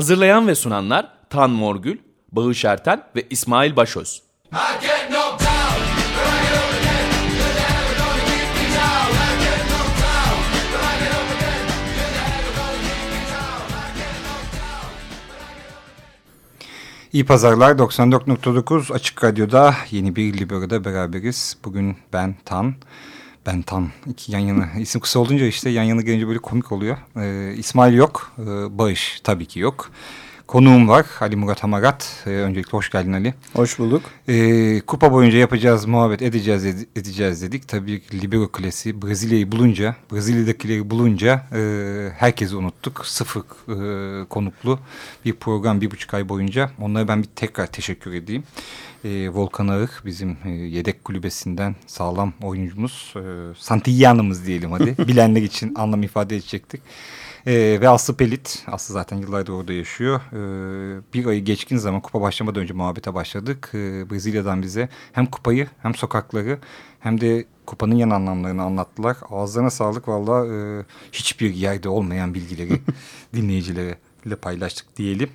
Hazırlayan ve sunanlar Tan Morgül, Bağış Erten ve İsmail Başöz. İyi pazarlar 94.9 Açık Radyo'da yeni bir Libero'da beraberiz. Bugün ben Tan, ben Tan iki yan yana isim kısa olunca işte yan yana gelince böyle komik oluyor. Ee, İsmail yok, ee, Bağış tabii ki yok. Konuğum var Ali Murat Hamarat. Ee, öncelikle hoş geldin Ali. Hoş bulduk. Ee, kupa boyunca yapacağız, muhabbet edeceğiz ed edeceğiz dedik. Tabii Libero Kulesi Brezilya'yı bulunca, Brezilya'dakileri bulunca e, herkesi unuttuk. Sıfır e, konuklu bir program bir buçuk ay boyunca. Onlara ben bir tekrar teşekkür edeyim. E, Volkan Ağık bizim e, yedek kulübesinden sağlam oyuncumuz. E, Santillan'ımız diyelim hadi. Bilenler için anlam ifade edecektik. Ee, ve Aslı Pelit, Aslı zaten yıllardır orada yaşıyor. Ee, bir ayı geçkin zaman kupa başlamadan önce muhabbete başladık. Ee, Brezilya'dan bize hem kupayı hem sokakları hem de kupanın yan anlamlarını anlattılar. Ağızlarına sağlık valla e, hiçbir yerde olmayan bilgileri dinleyicilere paylaştık diyelim.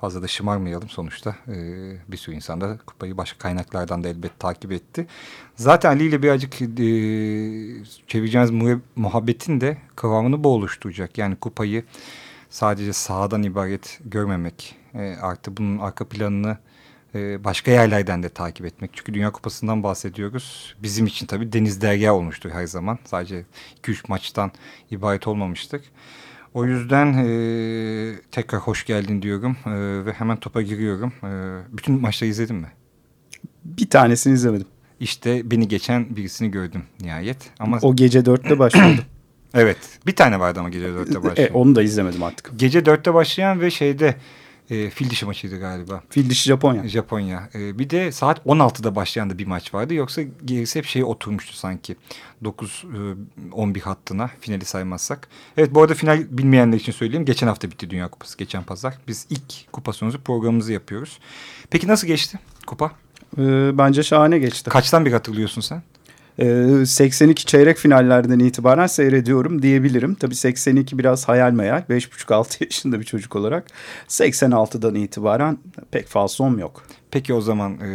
Fazla da şımarmayalım sonuçta. Ee, bir sürü insan da kupayı başka kaynaklardan da elbet takip etti. Zaten Ali ile birazcık e, çevireceğimiz muhabbetin de kıvamını bu oluşturacak. Yani kupayı sadece sahadan ibaret görmemek. E, artı bunun arka planını e, başka yerlerden de takip etmek. Çünkü Dünya Kupası'ndan bahsediyoruz. Bizim için tabii deniz derya olmuştur her zaman. Sadece 2-3 maçtan ibaret olmamıştık. O yüzden e, tekrar hoş geldin diyorum e, ve hemen topa giriyorum. E, bütün maçları izledin mi? Bir tanesini izlemedim. İşte beni geçen birisini gördüm nihayet. Ama O gece dörtte başladı. evet bir tane vardı ama gece dörtte başlayan. e, onu da izlemedim artık. Gece dörtte başlayan ve şeyde e, fil dişi maçıydı galiba. Fil dişi Japonya. Japonya. E, bir de saat 16'da başlayan da bir maç vardı. Yoksa gerisi hep şey oturmuştu sanki. 9-11 e, hattına finali saymazsak. Evet bu arada final bilmeyenler için söyleyeyim. Geçen hafta bitti Dünya Kupası. Geçen pazar. Biz ilk kupa sonucu programımızı yapıyoruz. Peki nasıl geçti kupa? Ee, bence şahane geçti. Kaçtan bir hatırlıyorsun sen? 82 ee, çeyrek finallerden itibaren seyrediyorum diyebilirim. Tabii 82 biraz hayal meyal. 5,5-6 yaşında bir çocuk olarak. 86'dan itibaren pek falsom yok. Peki o zaman e,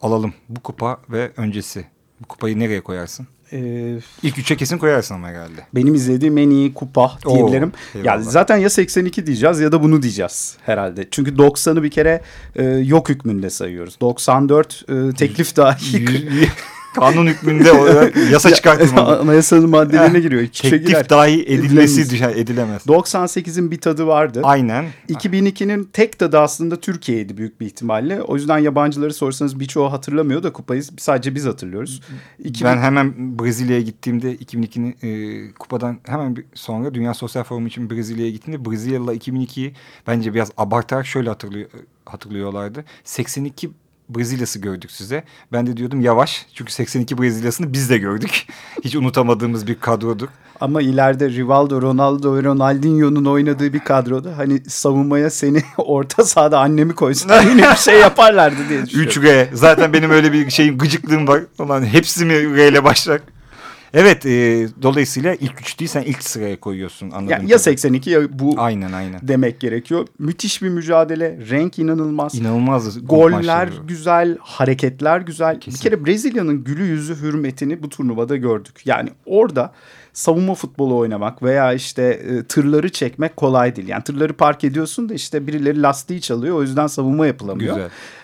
alalım bu kupa ve öncesi. Bu kupayı nereye koyarsın? Ee, İlk üçe kesin koyarsın ama herhalde. Benim izlediğim en iyi kupa diyebilirim. Oo, yani zaten ya 82 diyeceğiz ya da bunu diyeceğiz herhalde. Çünkü 90'ı bir kere e, yok hükmünde sayıyoruz. 94 e, teklif dahi. Kanun hükmünde yasa çıkartılmalı. Anayasanın maddelerine giriyor. İki Teklif girer. dahi edilmesi düşer, edilemez. 98'in bir tadı vardı. Aynen. 2002'nin tek tadı aslında Türkiye'ydi büyük bir ihtimalle. O yüzden yabancıları sorsanız birçoğu hatırlamıyor da kupayı sadece biz hatırlıyoruz. 2000... Ben hemen Brezilya'ya gittiğimde 2002'nin e, kupadan hemen bir sonra Dünya Sosyal Forumu için Brezilya'ya gittiğimde Brezilyalı 2002'yi bence biraz abartarak şöyle hatırlıyor, hatırlıyorlardı. 82 Brezilya'sı gördük size. Ben de diyordum yavaş. Çünkü 82 Brezilya'sını biz de gördük. Hiç unutamadığımız bir kadrodur. Ama ileride Rivaldo, Ronaldo ve Ronaldinho'nun oynadığı bir kadroda hani savunmaya seni orta sahada annemi koysunlar yine bir şey yaparlardı diye düşünüyorum. 3R. Zaten benim öyle bir şeyim gıcıklığım var. Ulan hepsi mi R ile başlar? Evet e, dolayısıyla ilk üç değil sen ilk sıraya koyuyorsun. Ya, ya 82 ya bu aynen, aynen. demek gerekiyor. Müthiş bir mücadele. Renk inanılmaz. İnanılmaz. Goller güzel, hareketler güzel. Kesin. Bir kere Brezilya'nın gülü yüzü hürmetini bu turnuvada gördük. Yani orada savunma futbolu oynamak veya işte e, tırları çekmek kolay değil. Yani tırları park ediyorsun da işte birileri lastiği çalıyor o yüzden savunma yapılamıyor.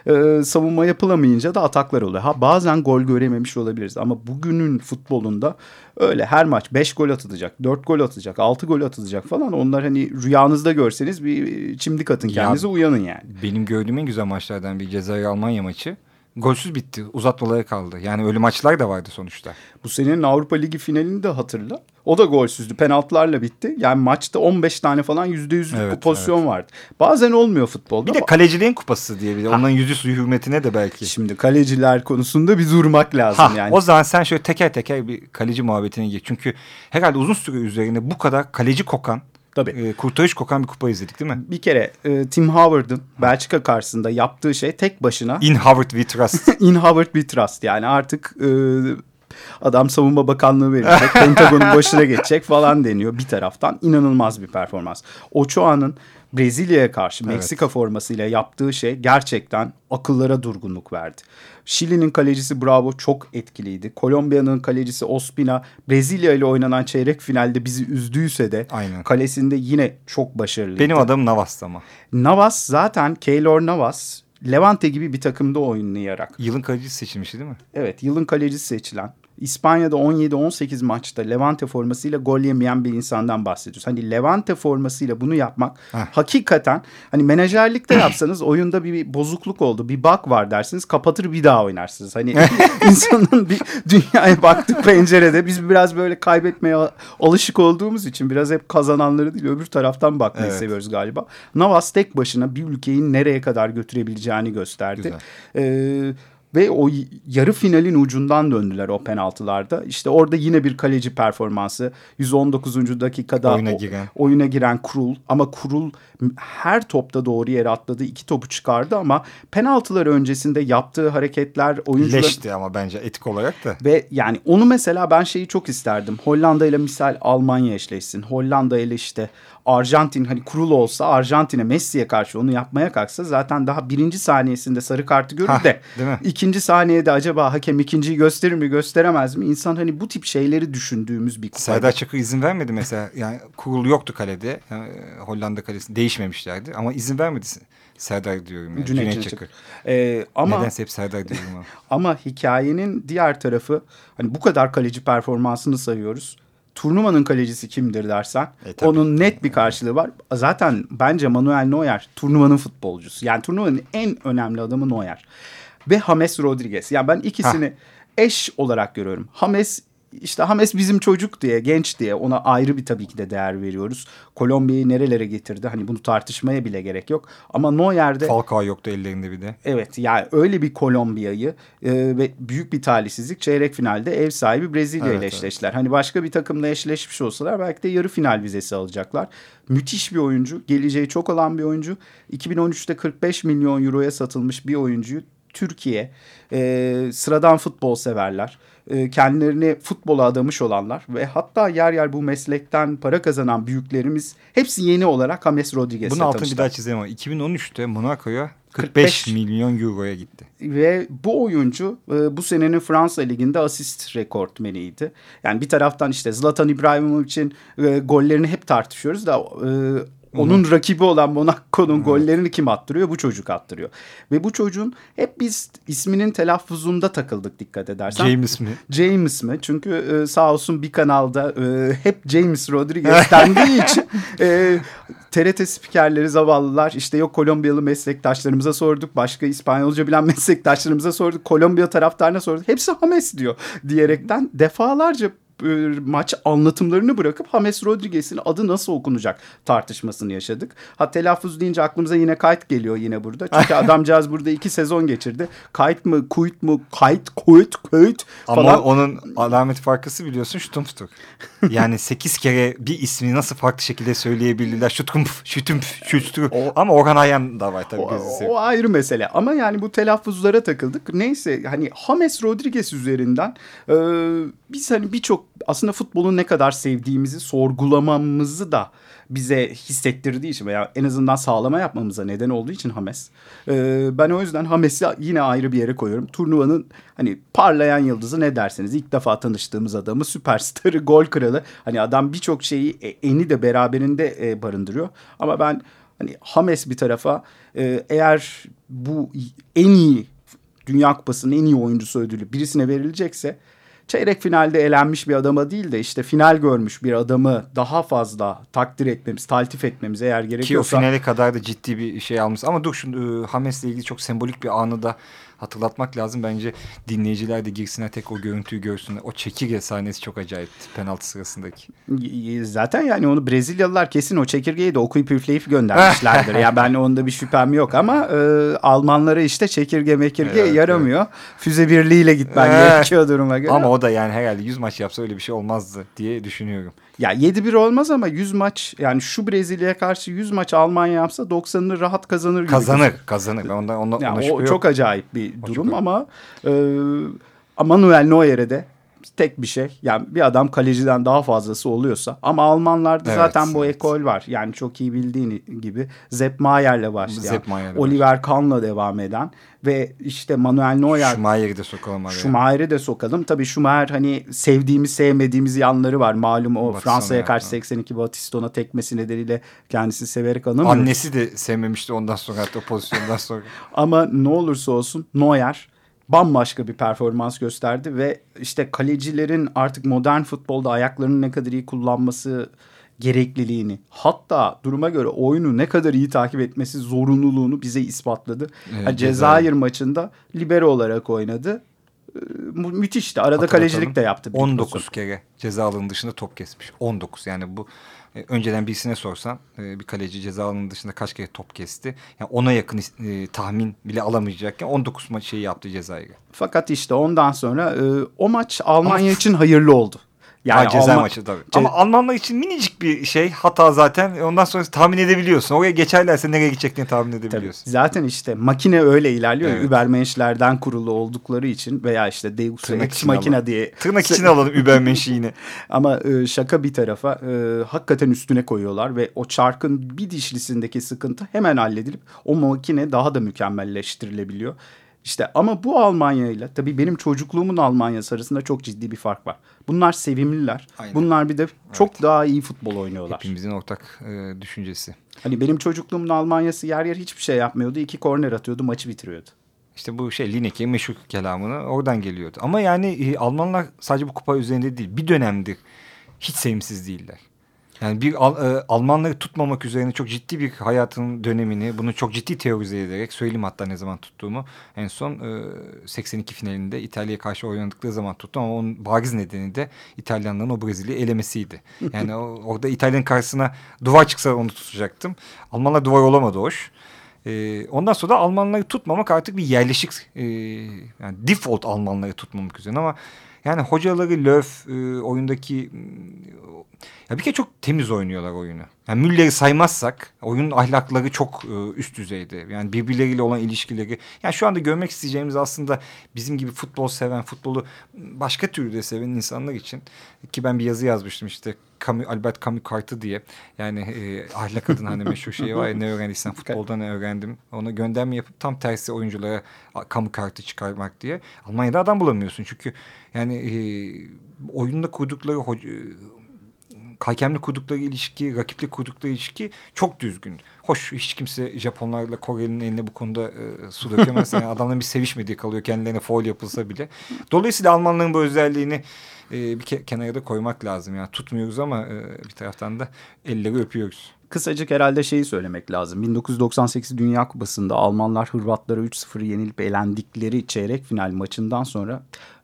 Güzel. E, savunma yapılamayınca da ataklar oluyor. Ha bazen gol görememiş olabiliriz ama bugünün futbolunda öyle her maç 5 gol atılacak, 4 gol atılacak, 6 gol atılacak falan. Onlar hani rüyanızda görseniz bir çimdik atın kendinize ya, uyanın yani. Benim gördüğüm en güzel maçlardan bir Cezayir Almanya maçı golsüz bitti. Uzatmalara kaldı. Yani öyle maçlar da vardı sonuçta. Bu senenin Avrupa Ligi finalini de hatırla. O da golsüzdü. Penaltılarla bitti. Yani maçta 15 tane falan %100'lük evet, pozisyon evet. vardı. Bazen olmuyor futbolda. Bir de kaleciliğin kupası diye bir. Onların yüzü suyu hürmetine de belki. Şimdi kaleciler konusunda bir durmak lazım ha, yani. O zaman sen şöyle teker teker bir kaleci muhabbetine gir. Çünkü herhalde uzun süre üzerinde bu kadar kaleci kokan Tabii. E, kurtarış kokan bir kupa izledik değil mi? Bir kere e, Tim Howard'ın Belçika karşısında yaptığı şey tek başına. In Howard we trust. In Howard we trust yani artık e, Adam savunma bakanlığı verecek. Pentagon'un başına geçecek falan deniyor bir taraftan. inanılmaz bir performans. Ochoa'nın Brezilya'ya karşı evet. Meksika formasıyla yaptığı şey gerçekten akıllara durgunluk verdi. Şili'nin kalecisi Bravo çok etkiliydi. Kolombiya'nın kalecisi Ospina Brezilya ile oynanan çeyrek finalde bizi üzdüyse de Aynen. kalesinde yine çok başarılıydı. Benim adım Navas ama. Navas zaten Keylor Navas Levante gibi bir takımda oynayarak. Yılın kalecisi seçilmişti değil mi? Evet yılın kalecisi seçilen. İspanya'da 17-18 maçta Levante formasıyla gol yemeyen bir insandan bahsediyoruz. Hani Levante formasıyla bunu yapmak Heh. hakikaten hani menajerlikte yapsanız oyunda bir, bir bozukluk oldu. Bir bug var dersiniz kapatır bir daha oynarsınız. Hani insanın bir dünyaya baktığı pencerede biz biraz böyle kaybetmeye alışık olduğumuz için biraz hep kazananları değil öbür taraftan bakmayı evet. seviyoruz galiba. Navas tek başına bir ülkeyi nereye kadar götürebileceğini gösterdi. Güzel. Ee, ve o yarı finalin ucundan döndüler o penaltılarda. İşte orada yine bir kaleci performansı. 119. dakikada oyuna giren, o, oyuna giren Kurul ama Kurul her topta doğru yere atladı. iki topu çıkardı ama penaltılar öncesinde yaptığı hareketler oyuncular... Leşti ama bence etik olarak da. Ve yani onu mesela ben şeyi çok isterdim. Hollanda ile misal Almanya eşleşsin. Hollanda ile işte Arjantin hani kurul olsa Arjantin'e Messi'ye karşı onu yapmaya kalksa zaten daha birinci saniyesinde sarı kartı görür de ikinci saniyede acaba hakem ikinciyi gösterir mi gösteremez mi? İnsan hani bu tip şeyleri düşündüğümüz bir kupa. Serdar Çakır izin vermedi mesela yani kurul yoktu kalede yani, Hollanda kalesi değişmemişlerdi ama izin vermedi Serdar diyorum yani. Cüneyt, Cüneyt Çakır. Ee, ama, Nedense hep Serdar diyorum ama. ama hikayenin diğer tarafı hani bu kadar kaleci performansını sayıyoruz turnuvanın kalecisi kimdir dersen e, onun net bir karşılığı var. Zaten bence Manuel Neuer turnuvanın futbolcusu. Yani turnuvanın en önemli adamı Neuer. Ve James Rodriguez. Yani ben ikisini Hah. eş olarak görüyorum. James işte Hames bizim çocuk diye, genç diye ona ayrı bir tabii ki de değer veriyoruz. Kolombiya'yı nerelere getirdi? Hani bunu tartışmaya bile gerek yok. Ama Neuer'de... Falcao yoktu ellerinde bir de. Evet yani öyle bir Kolombiya'yı e, ve büyük bir talihsizlik çeyrek finalde ev sahibi Brezilya evet, ile eşleştiler. Evet. Hani başka bir takımla eşleşmiş olsalar belki de yarı final vizesi alacaklar. Müthiş bir oyuncu, geleceği çok olan bir oyuncu. 2013'te 45 milyon euroya satılmış bir oyuncuyu Türkiye e, sıradan futbol severler e, kendilerini futbola adamış olanlar ve hatta yer yer bu meslekten para kazanan büyüklerimiz hepsi yeni olarak James Rodriguez'le Bunun altını bir daha çizeyim ama 2013'te Monaco'ya 45, 45 milyon euroya gitti. Ve bu oyuncu e, bu senenin Fransa Ligi'nde asist rekortmeniydi. Yani bir taraftan işte Zlatan İbrahimovic'in e, gollerini hep tartışıyoruz da onun rakibi olan Monaco'nun gollerini kim attırıyor? Bu çocuk attırıyor. Ve bu çocuğun hep biz isminin telaffuzunda takıldık dikkat edersen. James mi? James mi? Çünkü e, sağ olsun bir kanalda e, hep James Rodriguez dendiği için e, TRT spikerleri zavallılar işte yok Kolombiyalı meslektaşlarımıza sorduk. Başka İspanyolca bilen meslektaşlarımıza sorduk. Kolombiya taraftarına sorduk. Hepsi Hames diyor diyerekten defalarca maç anlatımlarını bırakıp James Rodriguez'in adı nasıl okunacak tartışmasını yaşadık. Ha telaffuz deyince aklımıza yine Kayt geliyor yine burada. Çünkü adamcağız burada iki sezon geçirdi. Kayt mı, Kuyt mu, Kayt, Kuyt, Kuyt falan. Ama onun alamet farkısı biliyorsun Şutumftuk. Yani sekiz kere bir ismi nasıl farklı şekilde söyleyebildiler. Şutumf, Şutumf, Şutumf. Ama Orhan Ayan da var tabii. O, o ayrı mesele. Ama yani bu telaffuzlara takıldık. Neyse hani James Rodriguez üzerinden e, biz hani birçok aslında futbolun ne kadar sevdiğimizi sorgulamamızı da bize hissettirdiği için veya en azından sağlama yapmamıza neden olduğu için Hames. Ee, ben o yüzden Hames'i yine ayrı bir yere koyuyorum. Turnuvanın hani parlayan yıldızı ne derseniz ilk defa tanıştığımız adamı süperstarı gol kralı. Hani adam birçok şeyi e, eni de beraberinde e, barındırıyor. Ama ben hani Hames bir tarafa e, eğer bu en iyi Dünya Kupası'nın en iyi oyuncusu ödülü birisine verilecekse çeyrek finalde elenmiş bir adama değil de işte final görmüş bir adamı daha fazla takdir etmemiz, taltif etmemiz eğer gerekiyorsa. Ki o finale kadar da ciddi bir şey almış. Ama dur şu Hames'le ilgili çok sembolik bir anı da hatırlatmak lazım. Bence dinleyiciler de girsinler tek o görüntüyü görsünler. O çekirge sahnesi çok acayipti penaltı sırasındaki. Zaten yani onu Brezilyalılar kesin o çekirgeyi de okuyup üfleyip göndermişlerdir. ya ben onda bir şüphem yok ama e, Almanlara işte çekirge mekirge evet, yaramıyor. Evet. Füze birliğiyle gitmen evet. gerekiyor duruma göre. Ama o da yani herhalde 100 maç yapsa öyle bir şey olmazdı diye düşünüyorum. Ya 7-1 olmaz ama 100 maç yani şu Brezilya'ya karşı 100 maç Almanya yapsa 90'ını rahat kazanır gibi. Kazanır, kazanır. Ondan, ondan, yani o çok acayip bir durum ama e, Manuel Neuer'e de tek bir şey. Yani bir adam kaleciden daha fazlası oluyorsa ama Almanlarda Evet, zaten bu evet. ekol var. Yani çok iyi bildiğin gibi Sepp Mayer'le başlayan, Sepp Mayer'le Oliver Kahn'la devam eden ve işte Manuel Neuer Schumacher'i de sokalım araya. Schumacher'i de sokalım. Tabii Schumacher hani sevdiğimiz sevmediğimiz yanları var. Malum o Fransa'ya karşı yaptı. 82 Batiston'a tekmesi nedeniyle kendisini severek anamıyor. Annesi de sevmemişti ondan sonra hatta pozisyondan sonra. Ama ne olursa olsun Neuer bambaşka bir performans gösterdi ve işte kalecilerin artık modern futbolda ayaklarını ne kadar iyi kullanması gerekliliğini hatta duruma göre oyunu ne kadar iyi takip etmesi zorunluluğunu bize ispatladı. Evet, Ha, Cezayir maçında libero olarak oynadı. Ee, mü- Müthişti. Arada Hatırlatalım. kalecilik de yaptı. bir 19 pozisyon. kere ceza alanı dışında top kesmiş. 19 yani bu e, önceden birisine sorsan e, bir kaleci ceza alanı dışında kaç kere top kesti. Yani ona yakın e, tahmin bile alamayacakken 19 maç şeyi yaptı Cezayir'e. Fakat işte ondan sonra e, o maç Almanya için hayırlı oldu. Yani ceza Alman- maçı tabii. Ce- Ama Almanlar için minicik bir şey hata zaten. Ondan sonra tahmin edebiliyorsun. Oraya geçerlerse nereye gideceklerini tahmin Tabii. edebiliyorsun. Zaten işte makine öyle ilerliyor. Evet. Übermenschlerden kurulu oldukları için veya işte Deus Tırnak Ex Machina alalım. diye. Tırnak içine alalım Übermensch'ini. Ama e, şaka bir tarafa e, hakikaten üstüne koyuyorlar ve o çarkın bir dişlisindeki sıkıntı hemen halledilip o makine daha da mükemmelleştirilebiliyor. İşte ama bu Almanya ile tabii benim çocukluğumun Almanya'sı arasında çok ciddi bir fark var. Bunlar sevimliler. Aynen. Bunlar bir de çok daha iyi futbol oynuyorlar. Hepimizin ortak e, düşüncesi. Hani benim çocukluğumun Almanya'sı yer yer hiçbir şey yapmıyordu. İki korner atıyordu, maçı bitiriyordu. İşte bu şey Lineke'nin meşhur kelamını oradan geliyordu. Ama yani e, Almanlar sadece bu kupa üzerinde değil bir dönemdir hiç sevimsiz değiller. Yani bir Al- e, Almanları tutmamak üzerine çok ciddi bir hayatın dönemini bunu çok ciddi teorize ederek söyleyeyim hatta ne zaman tuttuğumu en son e, 82 finalinde İtalya'ya karşı oynadıkları zaman tuttum ama onun bariz nedeni de İtalyanların o Brezilya'yı elemesiydi. Yani o- orada İtalya'nın karşısına duvar çıksa onu tutacaktım. Almanlar duvar olamadı hoş. Ee, ondan sonra da Almanları tutmamak artık bir yerleşik e, yani default Almanları tutmamak üzerine ama yani hocaları Löw e, oyundaki ya bir kere çok temiz oynuyorlar oyunu. Yani Müller'i saymazsak oyunun ahlakları çok e, üst düzeyde. Yani birbirleriyle olan ilişkileri. Yani şu anda görmek isteyeceğimiz aslında bizim gibi futbol seven, futbolu başka türlü de seven insanlar için ki ben bir yazı yazmıştım işte Albert Camus kartı diye. Yani e, ahlak adına hani meşhur şey var ya ne öğrendiysen futbolda ne öğrendim. Ona gönderme yapıp tam tersi oyunculara Camus kartı çıkarmak diye. Almanya'da adam bulamıyorsun çünkü yani e, oyunda kurdukları hoca, hakemle kurdukları ilişki, rakiple kurdukları ilişki çok düzgün. Hoş hiç kimse Japonlarla Koreli'nin eline bu konuda e, su dökemez. Yani adamların bir sevişmediği kalıyor kendilerine foul yapılsa bile. Dolayısıyla Almanların bu özelliğini e, bir ke- kenara da koymak lazım. Yani tutmuyoruz ama e, bir taraftan da elleri öpüyoruz. Kısacık herhalde şeyi söylemek lazım. 1998 Dünya Kupası'nda Almanlar Hırvatlara 3-0 yenilip elendikleri çeyrek final maçından sonra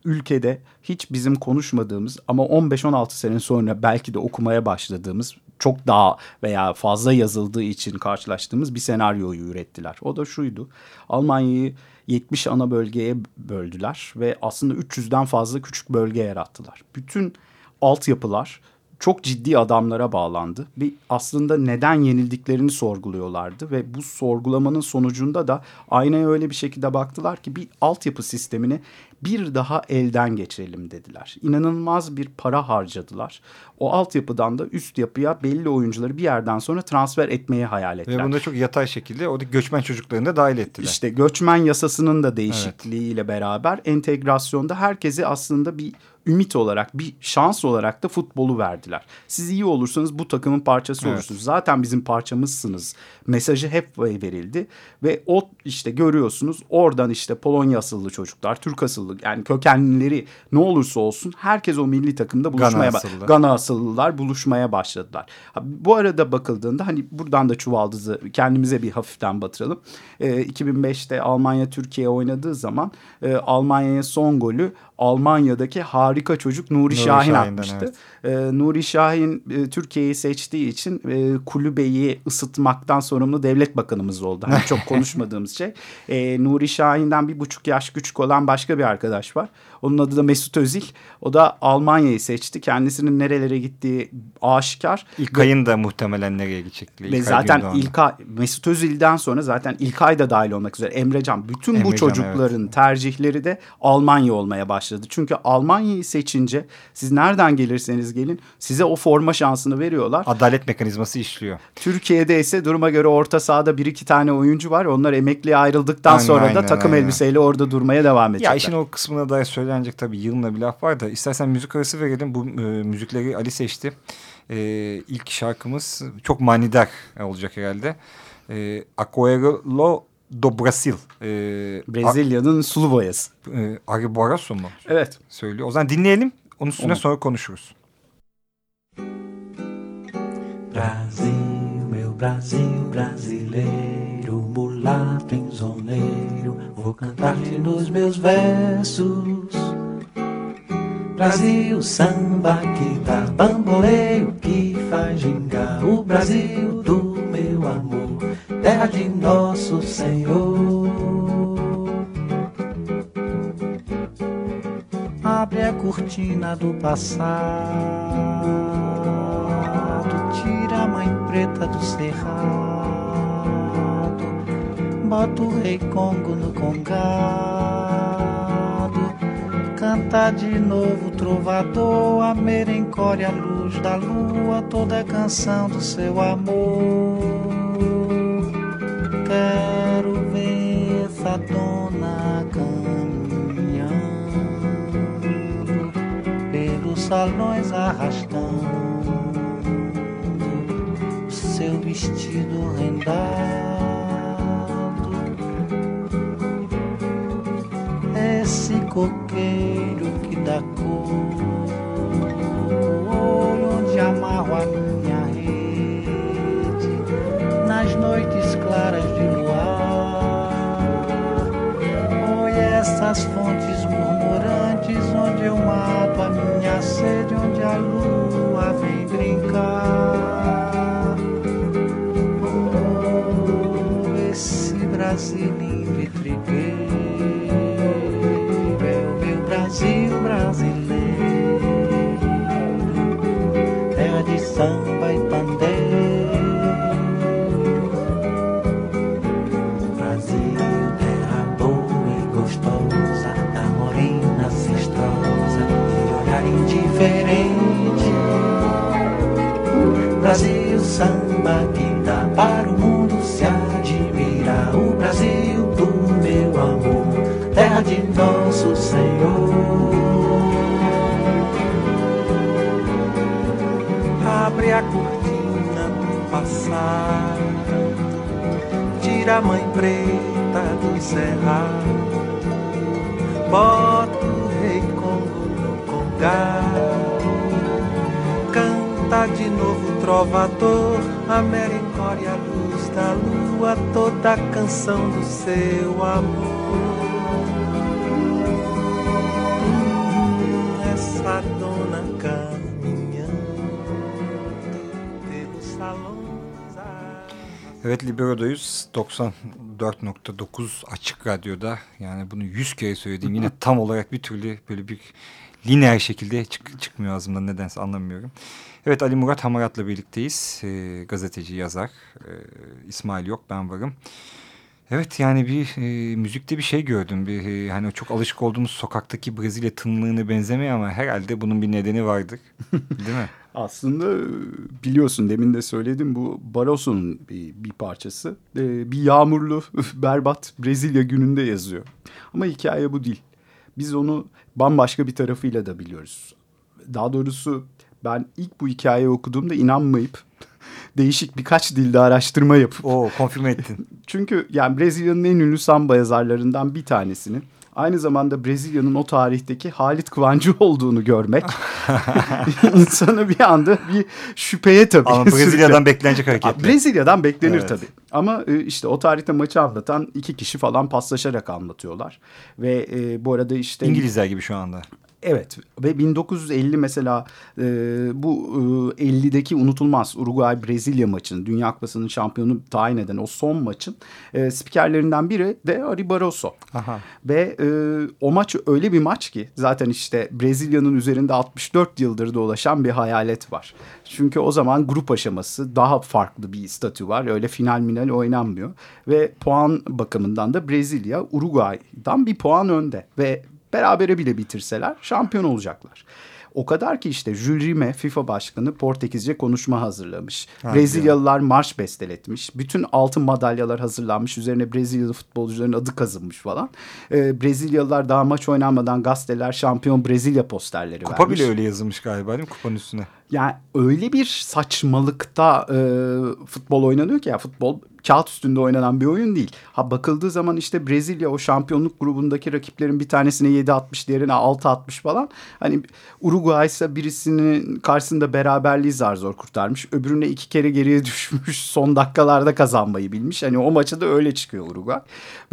ülkede hiç bizim konuşmadığımız ama 15-16 sene sonra belki de okumaya başladığımız çok daha veya fazla yazıldığı için karşılaştığımız bir senaryoyu ürettiler. O da şuydu. Almanya'yı 70 ana bölgeye böldüler ve aslında 300'den fazla küçük bölge yarattılar. Bütün altyapılar çok ciddi adamlara bağlandı. Bir aslında neden yenildiklerini sorguluyorlardı ve bu sorgulamanın sonucunda da aynaya öyle bir şekilde baktılar ki bir altyapı sistemini bir daha elden geçirelim dediler. İnanılmaz bir para harcadılar. O altyapıdan da üst yapıya belli oyuncuları bir yerden sonra transfer etmeyi hayal ettiler. Ve bunu da çok yatay şekilde oradaki göçmen çocuklarını da dahil ettiler. İşte göçmen yasasının da değişikliğiyle beraber entegrasyonda herkese aslında bir ümit olarak, bir şans olarak da futbolu verdiler. Siz iyi olursanız bu takımın parçası Evet. olursunuz. Zaten bizim parçamızsınız. Mesajı hep verildi ve o işte görüyorsunuz oradan işte Polonya asıllı çocuklar, Türk asıllı yani kökenlileri ne olursa olsun herkes o milli takımda buluşmaya ba- asıllı. Gana asıllılar buluşmaya başladılar. Ha, bu arada bakıldığında hani buradan da çuvaldızı kendimize bir hafiften batıralım. Ee, 2005'te Almanya Türkiye oynadığı zaman e, Almanya'ya son golü Almanya'daki harika çocuk Nuri, Nuri Şahin Şahin'den, atmıştı. Ee, Nuri Şahin e, Türkiye'yi seçtiği için e, kulübeyi ısıtmaktan sorumlu devlet bakanımız oldu. Hani çok konuşmadığımız şey. Ee, Nuri Şahin'den bir buçuk yaş küçük olan başka bir arkadaş var. Onun adı da Mesut Özil. O da Almanya'yı seçti. Kendisinin nerelere gittiği aşikar. İlkay'ın da muhtemelen nereye gidecekleri. Ve İlkay zaten Gündoğan'da. İlkay, Mesut Özil'den sonra zaten İlkay da dahil olmak üzere Emrecan bütün bu Emrecan, çocukların tercihleri de Almanya olmaya başladı. Başladı. Çünkü Almanya'yı seçince siz nereden gelirseniz gelin size o forma şansını veriyorlar. Adalet mekanizması işliyor. Türkiye'de ise duruma göre orta sahada bir iki tane oyuncu var. Onlar emekliye ayrıldıktan Aynen, sonra da aynen, takım aynen. elbiseyle orada durmaya devam edecekler. Ya işin o kısmına dair söylenecek tabii yılına bir laf var da istersen müzik arası verelim. Bu e, müzikleri Ali seçti. E, ilk şarkımız çok manidar olacak herhalde. E, Aquarelo do Brasil. E, Brezilya'nın sulu boyası. E, Ari Borasso mu Evet. söylüyor? O zaman dinleyelim. Onun üstüne Onu- sonra konuşuruz. Brasil, meu Brasil brasileiro, mulato enzoneiro, vou cantar-te nos meus versos. Brasil, samba que dá bamboleio, que faz gingar o Brasil do meu amor, terra de nosso Senhor. Abre a cortina do passado, tira a mãe preta do cerrado, bota o rei Congo no congado, canta de novo trovador, a merencória, a luz da lua, toda a canção do seu amor. Quero ver essa dona caminhando pelos salões arrastando seu vestido rendado. Esse coqueiro que dá cor, onde amarro essas fontes murmurantes onde eu mato a minha sede, onde a lua vem brincar. Toda a canção do seu amor. Essa dona caminhando pelos salões. Evet Libero'dayız. 94.9 Açık Radyo'da. Yani bunu 100 kere söyledim. Yine tam olarak bir türlü böyle bir lineer şekilde çık çıkmıyor ağzımdan nedense anlamıyorum. Evet Ali Murat Hamarat'la birlikteyiz. Ee, gazeteci, yazar. Ee, İsmail yok ben varım. Evet yani bir e, müzikte bir şey gördüm. Bir e, hani çok alışık olduğumuz sokaktaki Brezilya tınlığına benzemiyor ama herhalde bunun bir nedeni vardır. Değil mi? Aslında e, biliyorsun demin de söyledim bu Barroso'nun bir, bir parçası. Ee, bir yağmurlu berbat Brezilya gününde yazıyor. Ama hikaye bu değil. Biz onu bambaşka bir tarafıyla da biliyoruz. Daha doğrusu ben ilk bu hikayeyi okuduğumda inanmayıp değişik birkaç dilde araştırma yapıp Oo konfirme ettin. çünkü yani Brezilya'nın en ünlü samba yazarlarından bir tanesinin aynı zamanda Brezilya'nın o tarihteki Halit Kıvancı olduğunu görmek insanı bir anda bir şüpheye tabii. Ama. Brezilya'dan beklenecek hareketler. Brezilya'dan beklenir Evet. tabii. Ama e, işte o tarihte maçı anlatan iki kişi falan paslaşarak anlatıyorlar. Ve e, bu arada işte... İngilizler gibi şu anda. Evet ve 1950 mesela e, bu e, 50'deki unutulmaz Uruguay-Brezilya maçının Dünya Kupası'nın şampiyonu tayin eden o son maçın e, spikerlerinden biri de Ari Barroso. Aha. Ve e, o maç öyle bir maç ki zaten işte Brezilya'nın üzerinde 64 yıldır dolaşan bir hayalet var. Çünkü o zaman grup aşaması daha farklı bir statü var. Öyle final minal oynanmıyor. Ve puan bakımından da Brezilya Uruguay'dan bir puan önde. Ve berabere bile bitirseler şampiyon olacaklar. O kadar ki işte Jules Rimet FIFA başkanı Portekizce konuşma hazırlamış. Ha, Brezilyalılar marş besteletmiş. Bütün altın madalyalar hazırlanmış. Üzerine Brezilyalı futbolcuların adı kazınmış falan. Ee, Brezilyalılar daha maç oynanmadan gazeteler şampiyon Brezilya posterleri Kupa vermiş. Kupa bile öyle yazılmış galiba değil mi kupanın üstüne? Yani öyle bir saçmalıkta e, futbol oynanıyor ki ya futbol kağıt üstünde oynanan bir oyun değil. Ha bakıldığı zaman işte Brezilya o şampiyonluk grubundaki rakiplerin bir tanesine 7-60 diğerine 6-60 falan. Hani Uruguay ise birisinin karşısında beraberliği zar zor kurtarmış. Öbürüne iki kere geriye düşmüş son dakikalarda kazanmayı bilmiş. Hani o maçı da öyle çıkıyor Uruguay.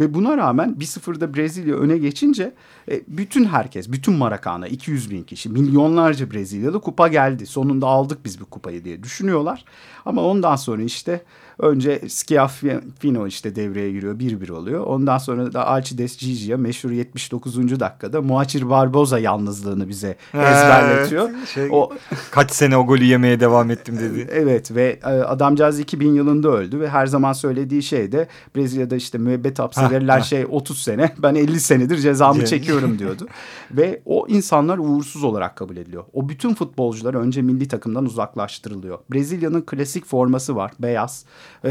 Ve buna rağmen 1-0'da Brezilya öne geçince e, bütün herkes, bütün Marakana 200 bin kişi, milyonlarca Brezilyalı kupa geldi. Sonunda aldık biz bu kupayı diye düşünüyorlar. Ama ondan sonra işte Önce Schiaffino işte devreye giriyor. 1-1 oluyor. Ondan sonra da Alcides Gigia meşhur 79. dakikada Muacir Barboza yalnızlığını bize ezberletiyor. Şey, o kaç sene o golü yemeye devam ettim dedi. Evet ve e, adamcağız 2000 yılında öldü ve her zaman söylediği şey de Brezilya'da işte müebbet hapse verilen şey 30 sene. Ben 50 senedir cezamı çekiyorum diyordu. ve o insanlar uğursuz olarak kabul ediliyor. O bütün futbolcular önce milli takımdan uzaklaştırılıyor. Brezilya'nın klasik forması var. Beyaz e,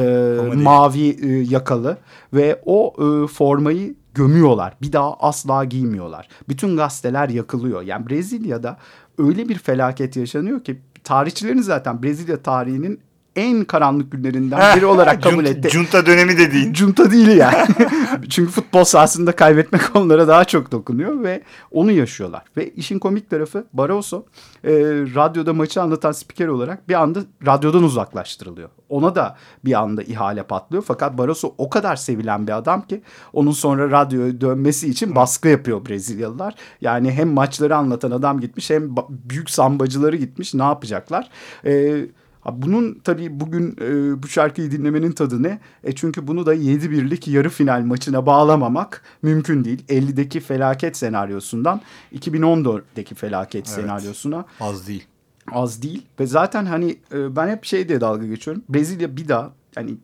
mavi e, yakalı ve o e, formayı gömüyorlar. Bir daha asla giymiyorlar. Bütün gazeteler yakılıyor. Yani Brezilya'da öyle bir felaket yaşanıyor ki tarihçilerin zaten Brezilya tarihinin en karanlık günlerinden biri olarak kabul etti. Junta dönemi de değil. Junta değil yani. Çünkü futbol sahasında kaybetmek onlara daha çok dokunuyor ve onu yaşıyorlar. Ve işin komik tarafı Barroso e, radyoda maçı anlatan spiker olarak bir anda radyodan uzaklaştırılıyor. Ona da bir anda ihale patlıyor. Fakat Barroso o kadar sevilen bir adam ki onun sonra radyoya dönmesi için baskı yapıyor Brezilyalılar. Yani hem maçları anlatan adam gitmiş hem büyük sambacıları gitmiş. Ne yapacaklar? Eee bunun tabii bugün e, bu şarkıyı dinlemenin tadı ne? E çünkü bunu da 7 birlik yarı final maçına bağlamamak mümkün değil. 50'deki felaket senaryosundan 2014'deki felaket evet, senaryosuna. Az değil. Az değil ve zaten hani e, ben hep şey diye dalga geçiyorum. Brezilya bir daha hani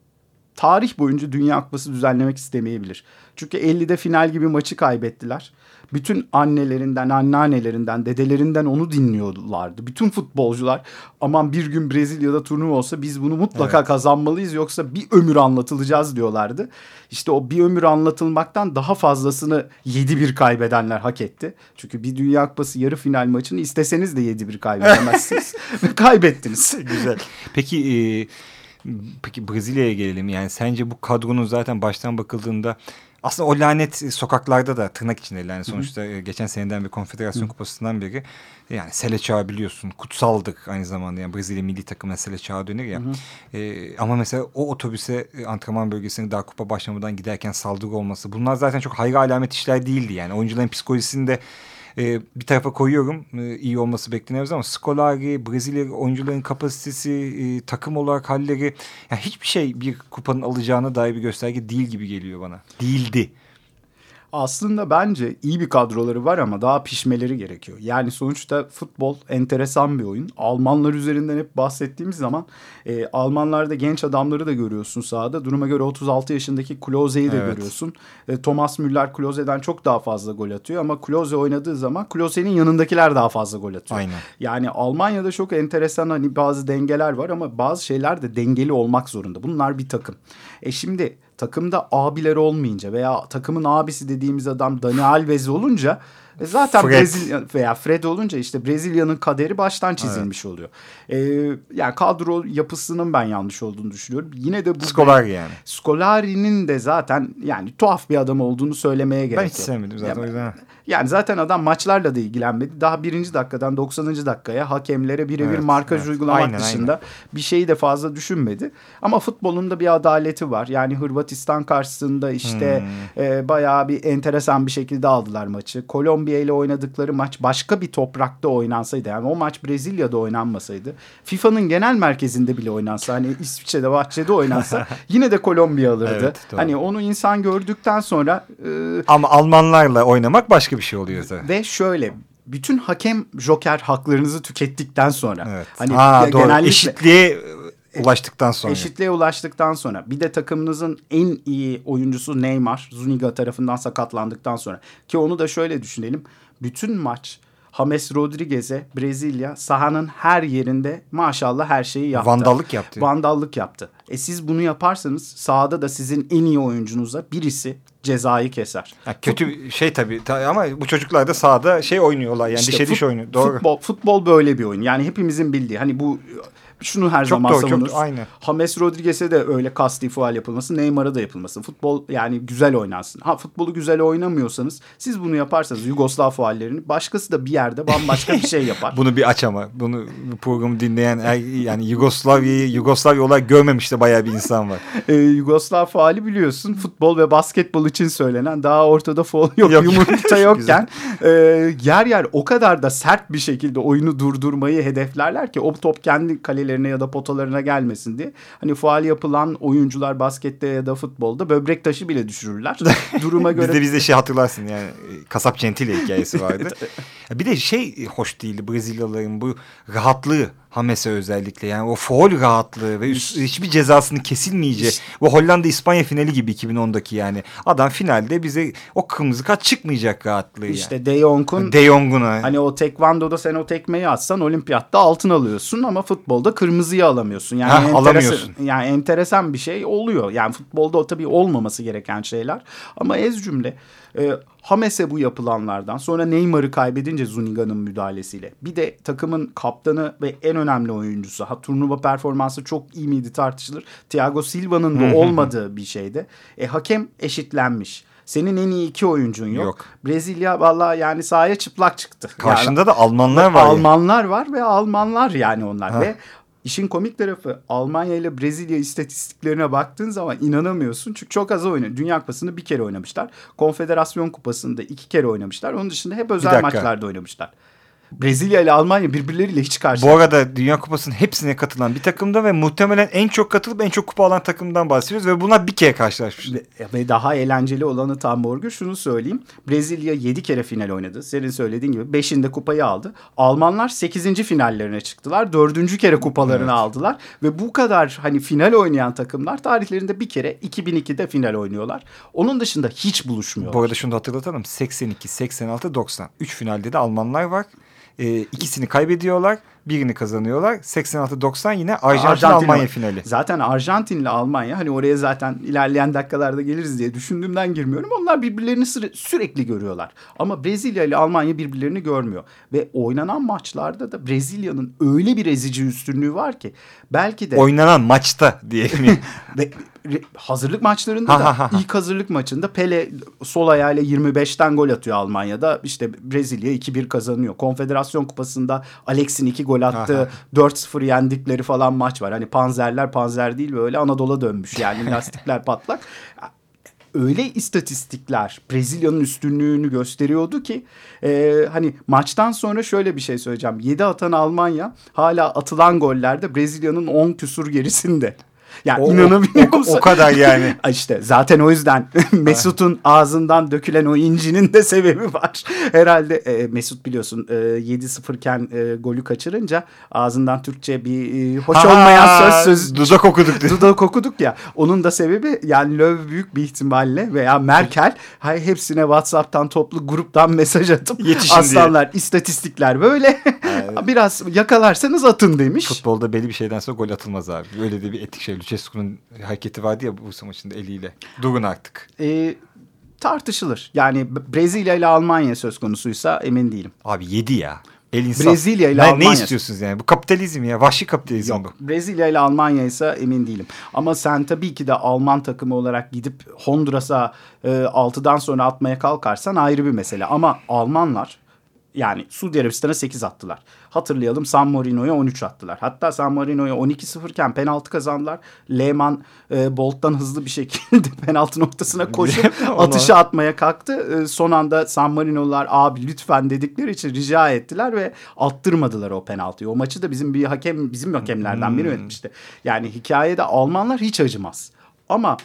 tarih boyunca Dünya Kupası düzenlemek istemeyebilir. Çünkü 50'de final gibi maçı kaybettiler bütün annelerinden, anneannelerinden, dedelerinden onu dinliyorlardı. Bütün futbolcular aman bir gün Brezilya'da turnuva olsa biz bunu mutlaka evet. kazanmalıyız yoksa bir ömür anlatılacağız diyorlardı. İşte o bir ömür anlatılmaktan daha fazlasını 7-1 kaybedenler hak etti. Çünkü bir Dünya Kupası yarı final maçını isteseniz de 7-1 kaybedemezsiniz. Ve kaybettiniz. Güzel. Peki e, peki Brezilya'ya gelelim. Yani sence bu kadronun zaten baştan bakıldığında aslında o lanet sokaklarda da tırnak içinde yani sonuçta Hı -hı. E, geçen seneden bir konfederasyon Hı -hı. kupasından beri yani Sele Çağı biliyorsun kutsaldık aynı zamanda yani Brezilya milli takımına Sele Çağı dönür ya. Hı -hı. E, ama mesela o otobüse e, antrenman bölgesine daha kupa başlamadan giderken saldırı olması bunlar zaten çok hayra alamet işler değildi yani oyuncuların psikolojisinde e, bir tarafa koyuyorum. E, iyi olması bekleniyoruz ama Scolari, Brezilya oyuncuların kapasitesi, e, takım olarak halleri. Yani hiçbir şey bir kupanın alacağına dair bir gösterge değil gibi geliyor bana. Değildi aslında bence iyi bir kadroları var ama daha pişmeleri gerekiyor. Yani sonuçta futbol enteresan bir oyun. Almanlar üzerinden hep bahsettiğimiz zaman e, Almanlarda genç adamları da görüyorsun sahada. Duruma göre 36 yaşındaki Klose'yi de evet. görüyorsun. E, Thomas Müller Klose'den çok daha fazla gol atıyor ama Klose oynadığı zaman Klose'nin yanındakiler daha fazla gol atıyor. Aynen. Yani Almanya'da çok enteresan hani bazı dengeler var ama bazı şeyler de dengeli olmak zorunda. Bunlar bir takım. E şimdi takımda abileri olmayınca veya takımın abisi dediğimiz adam Dani Alves olunca e zaten Fred. Brezilya veya Fred olunca işte Brezilya'nın kaderi baştan çizilmiş evet. oluyor. Ee, yani kadro yapısının ben yanlış olduğunu düşünüyorum. Yine de bu Scolari yani. Scolari'nin de zaten yani tuhaf bir adam olduğunu söylemeye gerek yok. Ben hiç sevmedim zaten yani, o yüzden. Yani zaten adam maçlarla da ilgilenmedi. Daha birinci dakikadan 90. dakikaya hakemlere birebir evet, markaj evet. uygulamak aynen, dışında aynen. bir şeyi de fazla düşünmedi. Ama futbolun da bir adaleti var. Yani Hırvatistan karşısında işte hmm. e, bayağı bir enteresan bir şekilde aldılar maçı. Kolombiya ile oynadıkları maç başka bir toprakta oynansaydı. Yani o maç Brezilya'da oynanmasaydı. FIFA'nın genel merkezinde bile oynansa hani İsviçre'de bahçede oynansa yine de Kolombiya alırdı. Evet, hani onu insan gördükten sonra e, ama Almanlarla oynamak başka bir şey oluyor zaten. Ve şöyle bütün hakem joker haklarınızı tükettikten sonra evet. hani ha, doğru. genellikle eşitliğe ulaştıktan sonra. Eşitliğe ulaştıktan sonra. Bir de takımınızın en iyi oyuncusu Neymar. Zuniga tarafından sakatlandıktan sonra. Ki onu da şöyle düşünelim. Bütün maç James Rodriguez'e Brezilya sahanın her yerinde maşallah her şeyi yaptı. Vandallık yaptı. Vandallık yaptı. E siz bunu yaparsanız sahada da sizin en iyi oyuncunuza birisi cezayı keser. Ya kötü şey tabii ta- ama bu çocuklar da sahada şey oynuyorlar yani İşte dişe diş oyunu. Doğru. Futbol, futbol böyle bir oyun. Yani hepimizin bildiği. Hani bu şunu her Çok zaman doğru, çok savunuruz. aynı. James Rodriguez'e de öyle kasti faal yapılması, Neymar'a da yapılması. Futbol yani güzel oynansın. Ha futbolu güzel oynamıyorsanız siz bunu yaparsanız Yugoslav faallerini başkası da bir yerde bambaşka bir şey yapar. Bunu bir aç ama. Bunu bu programı dinleyen er- yani Yugoslavya'yı Yugoslavya olarak görmemiş de bayağı bir insan var. Ee, Yugoslav faali biliyorsun futbol ve basketbol için söylenen daha ortada faul yok, Yok. yumurta yokken e, yer yer o kadar da sert bir şekilde oyunu durdurmayı hedeflerler ki o top kendi kalelerine ya da potalarına gelmesin diye. Hani faal yapılan oyuncular baskette ya da futbolda böbrek taşı bile düşürürler. Duruma göre Bizde bizde şey hatırlarsın yani e, kasap Gentile hikayesi vardı. Bir de şey hoş değildi Brezilyalıların bu rahatlığı Hames'e özellikle yani o foul rahatlığı ve üst- hiçbir cezasını kesilmeyeceği bu Hollanda İspanya finali gibi 2010'daki yani adam finalde bize o kırmızı kart çıkmayacak rahatlığı işte yani. De Jong'un De Jong'una Hani o tekvandoda sen o tekmeyi atsan olimpiyatta altın alıyorsun ama futbolda kırmızıyı alamıyorsun. Yani enteresan- alamıyorsun. Yani enteresan bir şey oluyor. Yani futbolda o tabii olmaması gereken şeyler. Ama ez cümle e, Hames'e bu yapılanlardan sonra Neymar'ı kaybedince Zuniga'nın müdahalesiyle. Bir de takımın kaptanı ve en önemli oyuncusu. Ha turnuva performansı çok iyi miydi tartışılır. Thiago Silva'nın da olmadığı bir şeyde. E, hakem eşitlenmiş. Senin en iyi iki oyuncun yok. Yok. Brezilya vallahi yani sahaya çıplak çıktı. karşında Yani- da Almanlar var. Almanlar var ve Almanlar yani onlar Ha. ve işin komik tarafı Almanya ile Brezilya istatistiklerine baktığın zaman inanamıyorsun. Çünkü çok az oynuyor. Dünya Kupası'nda bir kere oynamışlar. Konfederasyon Kupası'nda iki kere oynamışlar. Onun dışında hep özel maçlarda oynamışlar. Brezilya ile Almanya birbirleriyle hiç karşı. Bu arada Dünya Kupası'nın hepsine katılan bir takımda ve muhtemelen en çok katılıp en çok kupa alan takımdan bahsediyoruz ve bunlar bir kere karşılaşmışlar. Ve, daha eğlenceli olanı tam Borgü şunu söyleyeyim. Brezilya 7 kere final oynadı. Senin söylediğin gibi 5'inde kupayı aldı. Almanlar 8. finallerine çıktılar. 4. kere kupalarını aldılar. Ve bu kadar hani final oynayan takımlar tarihlerinde bir kere 2002'de final oynuyorlar. Onun dışında hiç buluşmuyorlar. Bu arada şunu da hatırlatalım. 82, 86, 90. 3 finalde de Almanlar var. Ee, ikisini kaybediyorlar. Birini kazanıyorlar. 86-90 yine Arjantin, Arjantin Almanya var. finali. Zaten Arjantin'le Almanya hani oraya zaten ilerleyen dakikalarda geliriz diye düşündüğümden girmiyorum. Onlar birbirlerini süre- sürekli görüyorlar. Ama Brezilya ile Almanya birbirlerini görmüyor. Ve oynanan maçlarda da Brezilya'nın öyle bir ezici üstünlüğü var ki belki de Oynanan maçta diyelim. hazırlık maçlarında da ha, ha, ha. ilk hazırlık maçında Pele sol ayağıyla 25'ten gol atıyor Almanya'da. İşte Brezilya 2-1 kazanıyor. Konfederasyon Kupası'nda Alex'in 2 gol attığı 4-0 yendikleri falan maç var. Hani panzerler panzer değil böyle Anadolu'a dönmüş yani lastikler patlak. Öyle istatistikler Brezilya'nın üstünlüğünü gösteriyordu ki e, hani maçtan sonra şöyle bir şey söyleyeceğim. 7 atan Almanya hala atılan gollerde Brezilya'nın 10 küsur gerisinde. Yani O- inanabiliyor o- musun? o kadar yani. İşte zaten o yüzden Mesut'un ağzından dökülen o incinin de sebebi var. Herhalde e, Mesut biliyorsun e, 7-0 iken e, golü kaçırınca ağzından Türkçe bir e, hoş Ha, olmayan söz söz Dudak okuduk. diyor. Dudak okuduk ya. Onun da sebebi yani Löw büyük bir ihtimalle veya Merkel hay, hepsine WhatsApp'tan toplu gruptan mesaj atıp Yetişin diye. aslanlar istatistikler böyle biraz yakalarsanız atın demiş. Futbolda belli bir şeyden sonra gol atılmaz abi. Öyle de bir etik şey. Lucescu'nun hareketi vardı ya bu maçında eliyle. Durun artık. E, tartışılır. Yani Brezilya ile Almanya söz konusuysa emin değilim. Abi yedi ya. El insaf. Brezilya ile ne, Almanya. Ne istiyorsunuz yani? Bu kapitalizm ya. Vahşi kapitalizm Yok. bu. Brezilya ile Almanya ise emin değilim. Ama sen tabii ki de Alman takımı olarak gidip Honduras'a e, 6'dan sonra atmaya kalkarsan ayrı bir mesele. Ama Almanlar yani Suudi Arabistan'a 8 attılar. Hatırlayalım San Marino'ya 13 attılar. Hatta San Marino'ya 12-0 iken penaltı kazandılar. Lehmann e, Bolt'tan hızlı bir şekilde penaltı noktasına koşup atışı atmaya kalktı. E, son anda San Marino'lar abi lütfen dedikleri için rica ettiler ve attırmadılar o penaltıyı. O maçı da bizim bir hakem bizim hakemlerden biri yönetmişti. Yani hikayede Almanlar hiç acımaz. Ama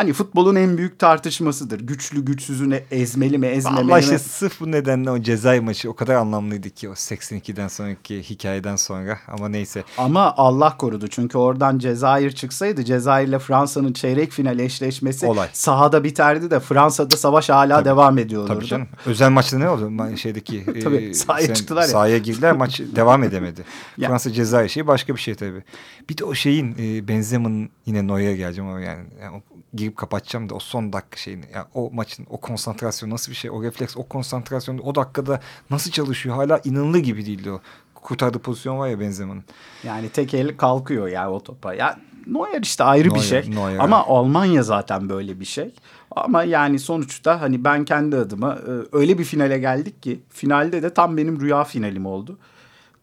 hani futbolun en büyük tartışmasıdır. Güçlü güçsüzünü ezmeli mi ezmemeli mi? İşte sırf bu nedenle o cezay maçı o kadar anlamlıydı ki o 82'den sonraki hikayeden sonra ama neyse. Ama Allah korudu çünkü oradan Cezayir çıksaydı Cezayir ile Fransa'nın çeyrek final eşleşmesi Olay. sahada biterdi de Fransa'da savaş hala Tabii. devam ediyor olurdu. Tabii canım. Özel maçta ne oldu? Şeydeki Tabii, sahaya sen- çıktılar ya. Sahaya girdiler maç devam edemedi. Ya. Fransa Cezayir şeyi başka bir şey tabii. Bir de o şeyin e, Benzema'nın yine Neuer'e geleceğim ama yani, yani girip kapatacağım da o son dakika şeyini. Yani o maçın o konsantrasyon nasıl bir şey? O refleks, o konsantrasyon o dakikada nasıl çalışıyor? Hala inanılır gibi değildi o. Kurtardığı pozisyon var ya Benzema'nın. Yani tek el kalkıyor ya o topa. Ya Neuer işte ayrı bir Neuer, şey. Neuer. Ama Almanya zaten böyle bir şey. Ama yani sonuçta hani ben kendi adıma e, öyle bir finale geldik ki finalde de tam benim rüya finalim oldu.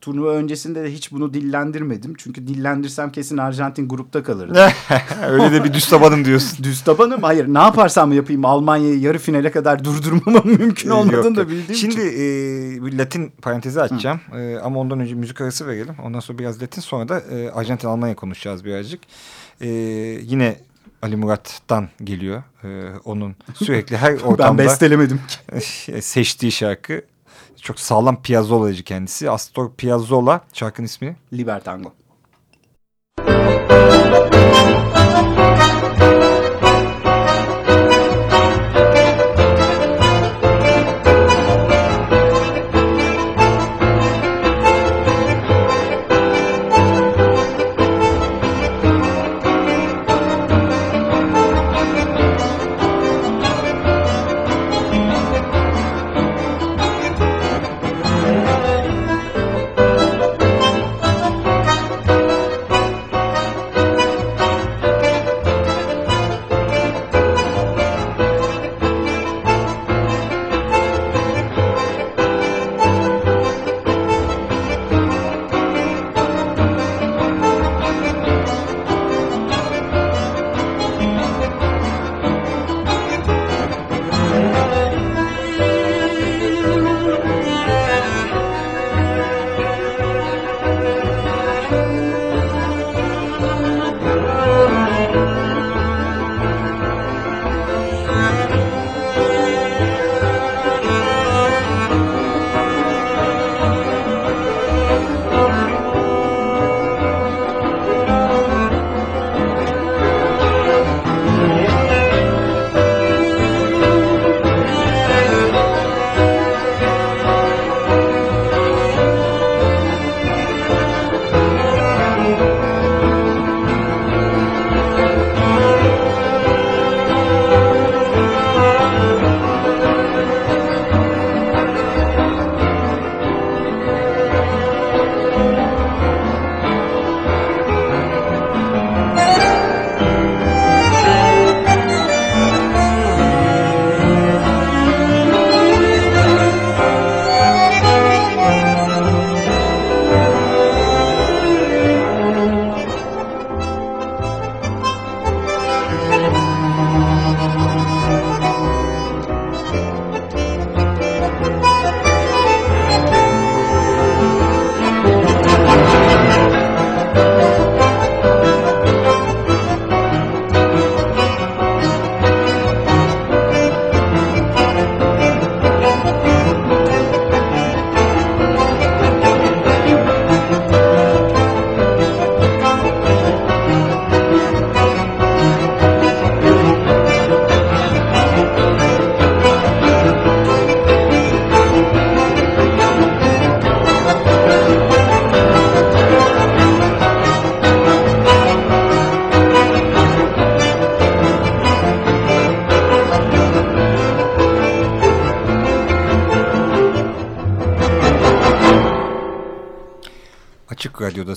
Turnuva öncesinde de hiç bunu dillendirmedim. Çünkü dillendirsem kesin Arjantin grupta kalırdı. Öyle de bir düz tabanım diyorsun. Düz tabanım hayır ne yaparsam yapayım Almanya'yı yarı finale kadar durdurmamam mümkün olmadığını da bildiğim Şimdi için. e, bir Latin parantezi açacağım. E, ama ondan önce müzik arası verelim. Ondan sonra biraz Latin sonra da e, Arjantin Almanya konuşacağız birazcık. E, yine Ali Murat'tan geliyor. E, onun sürekli her Ben ortamda bestelemedim ki. seçtiği şarkı. Çok sağlam Piazzola'cı kendisi. Astor Piazzolla şarkının ismi. Libertango. Açık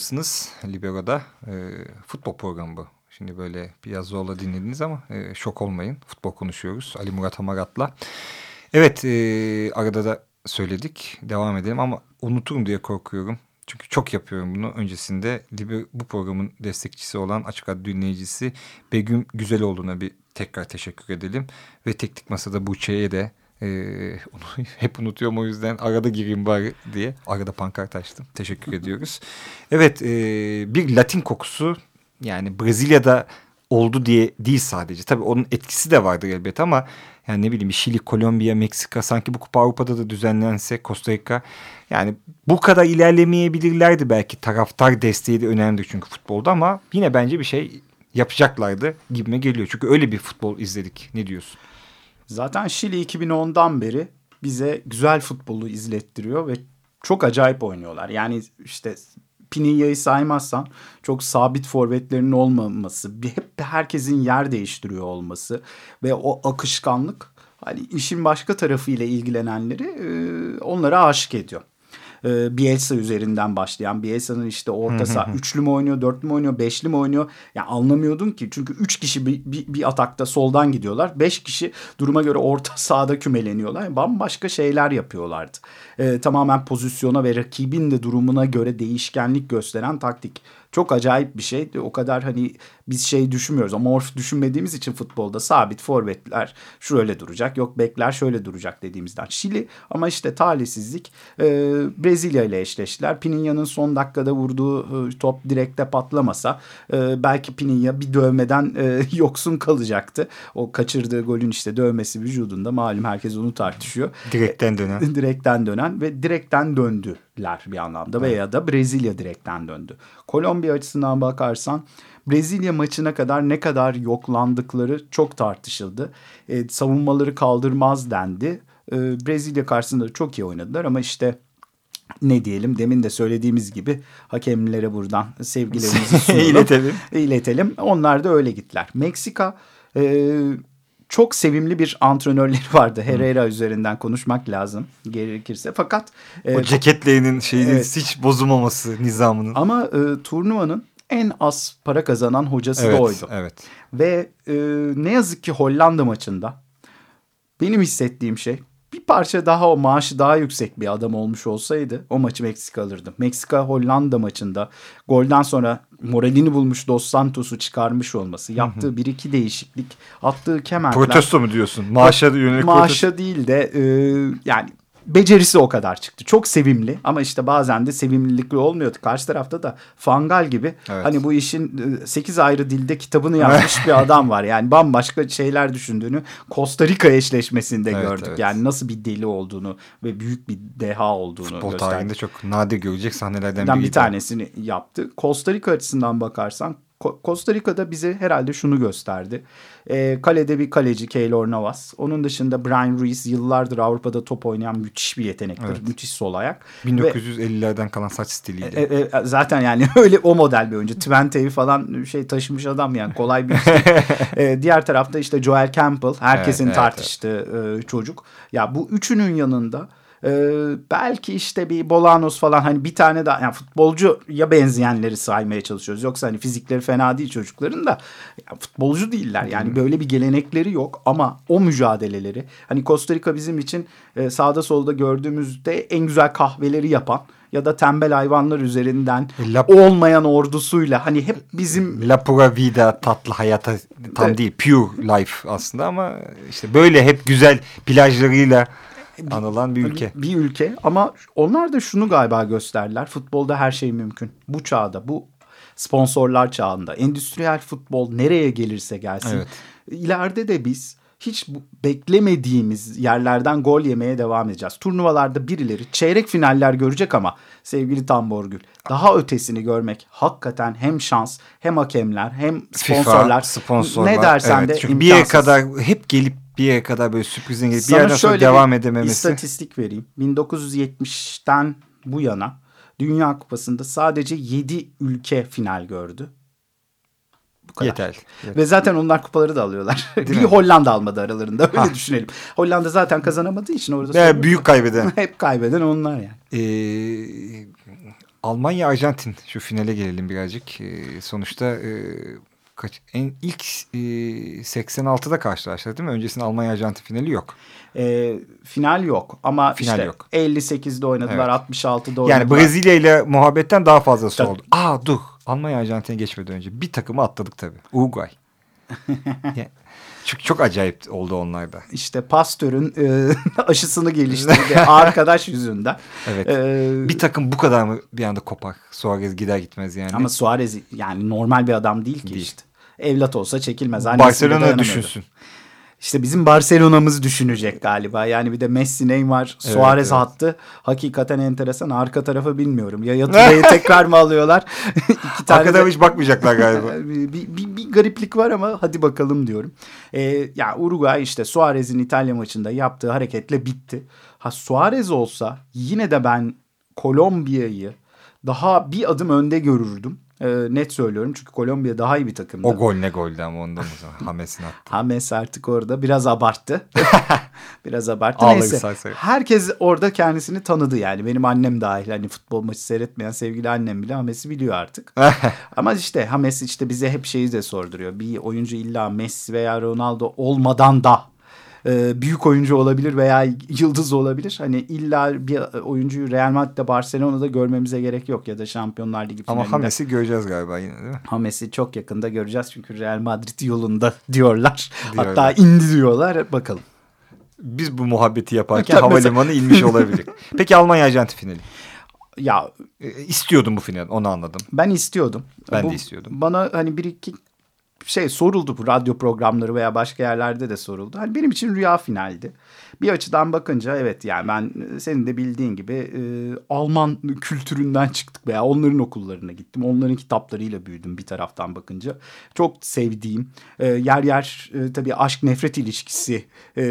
Radyo'dasınız. Libero'da e, futbol programı bu. Şimdi böyle biraz zorla dinlediniz ama e, şok olmayın. Futbol konuşuyoruz. Ali Murat Hamarat'la. Evet e, arada da söyledik. Devam edelim ama unuturum diye korkuyorum. Çünkü çok yapıyorum bunu. Öncesinde Liber, bu programın destekçisi olan Açık Radyo dinleyicisi Begüm Güzeloğlu'na bir tekrar teşekkür edelim. Ve Teknik Masa'da Buçe'ye de ee, onu hep unutuyorum o yüzden arada gireyim bari diye. Arada pankart açtım. Teşekkür ediyoruz. Evet e, bir Latin kokusu yani Brezilya'da oldu diye değil sadece. Tabii onun etkisi de vardır elbette ama yani ne bileyim Şili, Kolombiya, Meksika sanki bu Kupa Avrupa'da da düzenlense Costa Rica yani bu kadar ilerlemeyebilirlerdi belki taraftar desteği de önemli çünkü futbolda ama yine bence bir şey yapacaklardı gibime geliyor. Çünkü öyle bir futbol izledik. Ne diyorsun? Zaten Şili 2010'dan beri bize güzel futbolu izlettiriyor ve çok acayip oynuyorlar. Yani işte Pinilla'yı saymazsan çok sabit forvetlerinin olmaması, hep herkesin yer değiştiriyor olması ve o akışkanlık hani işin başka tarafıyla ilgilenenleri onlara aşık ediyor e, Bielsa üzerinden başlayan Bielsa'nın işte orta saha üçlü mü oynuyor, dörtlü mü oynuyor, beşli mi oynuyor? Yani anlamıyordun ki çünkü üç kişi bir, bir, bir atakta soldan gidiyorlar. Beş kişi duruma göre orta sahada kümeleniyorlar. Yani bambaşka şeyler yapıyorlardı. E, tamamen pozisyona ve rakibin de durumuna göre değişkenlik gösteren taktik. Çok acayip bir şey. O kadar hani biz şey düşünmüyoruz. Amorf düşünmediğimiz için futbolda sabit forvetler şöyle duracak. Yok bekler şöyle duracak dediğimizden. Şili ama işte talihsizlik e, Brezilya ile eşleştiler. Pininya'nın son dakikada vurduğu e, top direkte patlamasa e, belki Pininya bir dövmeden e, yoksun kalacaktı. O kaçırdığı golün işte dövmesi vücudunda malum herkes onu tartışıyor. Direkten dönen. E, direkten dönen ve direkten döndüler bir anlamda evet. veya da Brezilya direkten döndü. Kolombiya açısından bakarsan Brezilya maçına kadar ne kadar yoklandıkları çok tartışıldı. E, savunmaları kaldırmaz dendi. E, Brezilya karşısında çok iyi oynadılar ama işte ne diyelim demin de söylediğimiz gibi hakemlere buradan sevgilerimizi iletelim. iletelim. Onlar da öyle gittiler. Meksika e, çok sevimli bir antrenörleri vardı. Herrera hmm. üzerinden konuşmak lazım gerekirse. Fakat o e, ceketlerinin şeyinin evet. hiç bozulmaması nizamının. Ama e, turnuvanın en az para kazanan hocası evet, da oydu. Evet. Ve e, ne yazık ki Hollanda maçında benim hissettiğim şey bir parça daha o maaşı daha yüksek bir adam olmuş olsaydı o maçı Meksika alırdı. Meksika Hollanda maçında golden sonra moralini bulmuş Dos Santos'u çıkarmış olması, yaptığı bir iki değişiklik, attığı kemerler. Protesto mu diyorsun? Maaşa yönelik Maaşa protesto. değil de e, yani becerisi o kadar çıktı. Çok sevimli ama işte bazen de sevimlilikli olmuyordu. Karşı tarafta da Fangal gibi evet. hani bu işin 8 e, ayrı dilde kitabını yazmış bir adam var. Yani bambaşka şeyler düşündüğünü Costa Rica eşleşmesinde evet, gördük. Evet. Yani nasıl bir deli olduğunu ve büyük bir deha olduğunu Futbol gösterdi. tarihinde çok nadir görecek sahnelerden biri. Bir tanesini yaptı. Costa Rica açısından bakarsan Costa Rica'da bize herhalde şunu gösterdi. E, kalede bir kaleci Keylor Navas. Onun dışında Brian Ruiz yıllardır Avrupa'da top oynayan müthiş bir yetenektir. Evet. Müthiş sol ayak. 1950'lerden kalan saç stiliydi. E, e, zaten yani öyle o model bir oyuncu. Twente'yi falan şey taşımış adam yani kolay bir şey. e, diğer tarafta işte Joel Campbell. Herkesin evet, tartıştığı evet. E, çocuk. Ya bu üçünün yanında ee, belki işte bir Bolanos falan hani bir tane daha yani futbolcuya benzeyenleri saymaya çalışıyoruz. Yoksa hani fizikleri fena değil çocukların da yani futbolcu değiller. Yani böyle bir gelenekleri yok ama o mücadeleleri hani Costa Rica bizim için e, sağda solda gördüğümüzde en güzel kahveleri yapan ya da tembel hayvanlar üzerinden La, olmayan ordusuyla hani hep bizim La Pura Vida tatlı hayata tam evet. değil pure life aslında ama işte böyle hep güzel plajlarıyla anılan bir ülke. Bir ülke ama onlar da şunu galiba gösterdiler. Futbolda her şey mümkün. Bu çağda, bu sponsorlar çağında, endüstriyel futbol nereye gelirse gelsin. Evet. İleride de biz hiç beklemediğimiz yerlerden gol yemeye devam edeceğiz. Turnuvalarda birileri çeyrek finaller görecek ama sevgili Tamborgül daha ötesini görmek hakikaten hem şans hem hakemler hem sponsorlar, FIFA, sponsorlar ne dersen evet, de çünkü imkansız. bir yere kadar hep gelip bir yere kadar böyle sürprizin gelip bir yerden sonra devam edememesi. istatistik vereyim. 1970'ten bu yana Dünya Kupası'nda sadece 7 ülke final gördü. Bu kadar. Yeter, yeter. Ve zaten onlar kupaları da alıyorlar. bir mi? Hollanda almadı aralarında öyle ha. düşünelim. Hollanda zaten kazanamadığı için orada. Ve büyük kaybeden. Hep kaybeden onlar yani. Ee, Almanya Arjantin şu finale gelelim birazcık. Ee, sonuçta e, kaç en ilk e, 86'da karşılaştılar değil mi? Öncesinde Almanya Arjantin finali yok. E, final yok ama final işte yok. 58'de oynadılar, evet. 66'da oynadılar. Yani Brezilya ile muhabbetten daha fazlası tabii. oldu. Aa dur. Almanya Arjantin'e geçmeden önce bir takımı atladık tabii. Uruguay. yani, çok, çok acayip oldu onlarda. İşte Pasteur'ün e, aşısını geliştirdi arkadaş yüzünden. Evet. Ee, bir takım bu kadar mı bir anda kopar? Suarez gider gitmez yani. Ama Suarez yani normal bir adam değil ki değil. işte. Evlat olsa çekilmez. Annesi Barcelona düşünsün. İşte bizim Barcelona'mız düşünecek galiba. Yani bir de Messi, Neymar, Suarez evet. hattı hakikaten enteresan. Arka tarafı bilmiyorum. Ya Yatırayı tekrar mı alıyorlar? İki tane Hakikaten de- hiç bakmayacaklar galiba. bir, bir, bir- bir gariplik var ama hadi bakalım diyorum. Ee, ya Uruguay işte Suarez'in İtalya maçında yaptığı hareketle bitti. Ha Suarez olsa yine de ben Kolombiya'yı daha bir adım önde görürdüm. Ee, net söylüyorum çünkü Kolombiya daha iyi bir takımdı. O gol ne goldü ama ondan o zaman. Hames'in attı. Hames artık orada biraz abarttı. biraz abarttı. Neyse. Herkes orada kendisini tanıdı yani. Benim annem dahil. Hani futbol maçı seyretmeyen sevgili annem bile Hames'i biliyor artık. Ama işte Hames işte bize hep şeyi de sorduruyor. Bir oyuncu illa Messi veya Ronaldo olmadan da e, büyük oyuncu olabilir veya yıldız olabilir. Hani illa bir oyuncuyu Real Madrid'de Barcelona'da görmemize gerek yok ya da Şampiyonlar Ligi finalinde. ama Hames'i göreceğiz galiba yine değil mi? Hames'i çok yakında göreceğiz çünkü Real Madrid yolunda diyorlar. Diyorlar. Hatta indi diyorlar. Bakalım. Biz bu muhabbeti yaparken havalimanı inmiş olabilir. Peki Almanya Arjantin finali. Ya E, istiyordum bu final onu anladım. ben istiyordum. Ben de istiyordum. Bana hani bir iki şey soruldu bu radyo programları veya başka yerlerde de soruldu. Hani benim için rüya finaldi. Bir açıdan bakınca evet yani ben senin de bildiğin gibi e, Alman kültüründen çıktık veya onların okullarına gittim. Onların kitaplarıyla büyüdüm bir taraftan bakınca. Çok sevdiğim e, yer yer e, tabii aşk nefret ilişkisi e,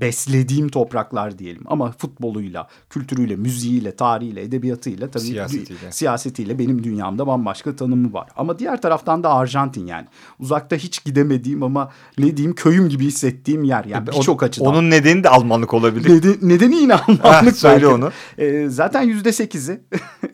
beslediğim topraklar diyelim. Ama futboluyla, kültürüyle, müziğiyle, tarihiyle, edebiyatıyla tabii Siyasetiyle. siyasetiyle benim dünyamda bambaşka tanımı var. Ama diğer taraftan da Arjantin yani. Uzakta hiç gidemediğim ama ne diyeyim köyüm gibi hissettiğim yer. Yani O- birçok açıdan. Onun nedeni de Almanlık olabilir. Neden- nedeni yine Ha, Almanlık. söyle belki. onu. Ee, zaten yüzde sekizi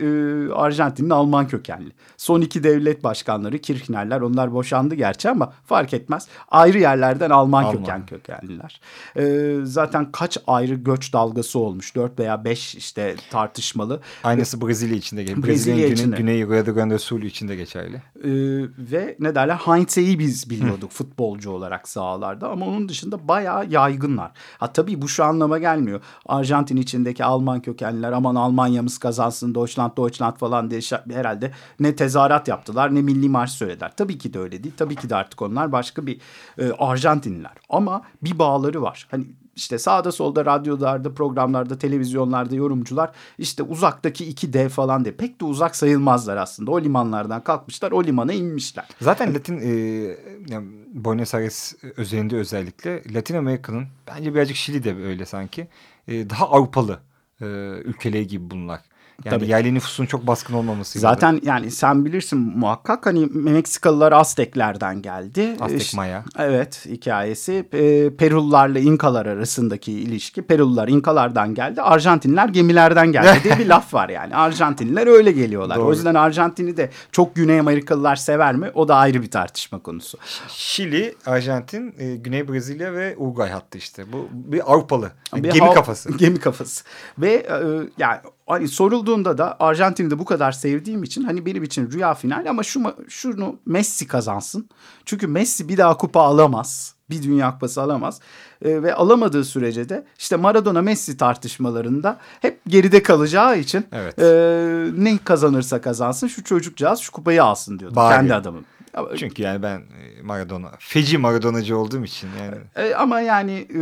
e, Arjantin'in Alman kökenli. Son iki devlet başkanları Kirchner'ler onlar boşandı gerçi ama fark etmez. Ayrı yerlerden Alman, Alman. köken kökenliler. Ee, zaten kaç ayrı göç dalgası olmuş. Dört veya beş işte tartışmalı. Aynısı Brezilya için de geçerli. Brezilya Brezilya'nın için de. güney, güney Rio Grande do Sul için de geçerli. Ee, ve ne derler Heinz'i biz biliyorduk futbolcu olarak sahalarda ama onun dışında bayağı yaygınlar. Ha tabii bu şu anlama gelmiyor. Arjantin içindeki Alman kökenliler aman Almanya'mız kazansın Deutschland Deutschland falan diye herhalde ne tezahürat yaptılar ne milli marş söylediler. Tabii ki de öyle değil. Tabii ki de artık onlar başka bir e, Arjantinliler. Ama bir bağları var. Hani işte sağda solda radyolarda, programlarda, televizyonlarda yorumcular işte uzaktaki iki dev falan diye pek de uzak sayılmazlar aslında. O limanlardan kalkmışlar, o limana inmişler. Zaten Latin e, yani Buenos Aires özelinde özellikle Latin Amerika'nın bence birazcık Şili de öyle sanki e, daha Avrupalı e, ülkeleri gibi bunlar. Yani Tabii. yerli nüfusun çok baskın olmaması. Zaten yani sen bilirsin muhakkak hani Meksikalılar Azteklerden geldi. Aztek İşte- Maya. Evet hikayesi. E, Perullarla İnkalar arasındaki ilişki. Perullar İnkalardan geldi. Arjantinler gemilerden geldi diye bir laf var yani. Arjantinliler öyle geliyorlar. Doğru. O yüzden Arjantin'i de çok Güney Amerikalılar sever mi? O da ayrı bir tartışma konusu. Şili, Arjantin, e, Güney Brezilya ve Uruguay hattı işte. Bu bir Avrupalı. Bir gemi kafası. Gemi kafası. Ve e, yani hani sorulduğunda da Arjantin'i de bu kadar sevdiğim için hani benim için rüya final ama şu şunu Messi kazansın. Çünkü Messi bir daha kupa alamaz. Bir dünya kupası alamaz. E, ve alamadığı sürece de işte Maradona Messi tartışmalarında hep geride kalacağı için Evet. e, ne kazanırsa kazansın şu çocukcağız şu kupayı alsın diyordu. Bari. Kendi adamım. Ama- Çünkü yani ben e, Maradona, feci Maradonacı olduğum için yani. e, ama yani e,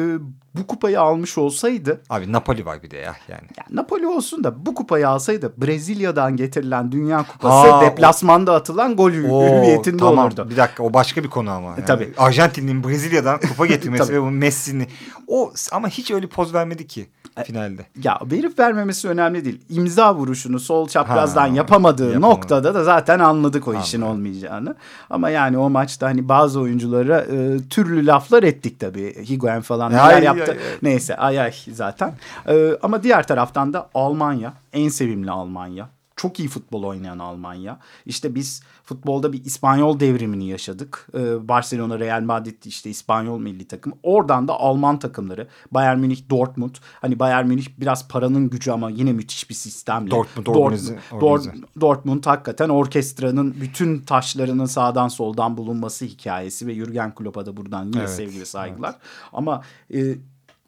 bu kupayı almış olsaydı Abi Napoli var bir de ya yani. Ya Napoli olsun da bu kupayı alsaydı Brezilya'dan getirilen Dünya Kupası o- deplasmanda atılan gol hüviyetinde tamam. olurdu. Bir dakika o başka bir konu ama. Yani tabii. Arjantin'in Brezilya'dan kupa getirmesi ve bu Messi'ni. O ama hiç öyle poz vermedi ki E, finalde. Ya verip vermemesi önemli değil. İmza vuruşunu sol çaprazdan Ha, yapamadığı yapamadı. noktada da zaten anladık o işin Anladım. olmayacağını. Ama yani o maçta hani bazı oyunculara e, türlü laflar ettik tabii. Higuain falan neler Ay, yaptı. ay, ay. Neyse ay ay zaten. E, ama diğer taraftan da Almanya en sevimli Almanya. Çok iyi futbol oynayan Almanya. İşte biz futbolda bir İspanyol devrimini yaşadık. Ee, Barcelona, Real Madrid işte İspanyol milli takım. Oradan da Alman takımları. Bayern Münih, Dortmund. Hani Bayern Münih biraz paranın gücü ama yine müthiş bir sistemle. Dortmund Dort- organize- Dort- organize. Dortmund hakikaten orkestranın bütün taşlarının sağdan soldan bulunması hikayesi ve Jürgen Klopp'a da buradan yine Evet, sevgi ve saygılar. Ama e,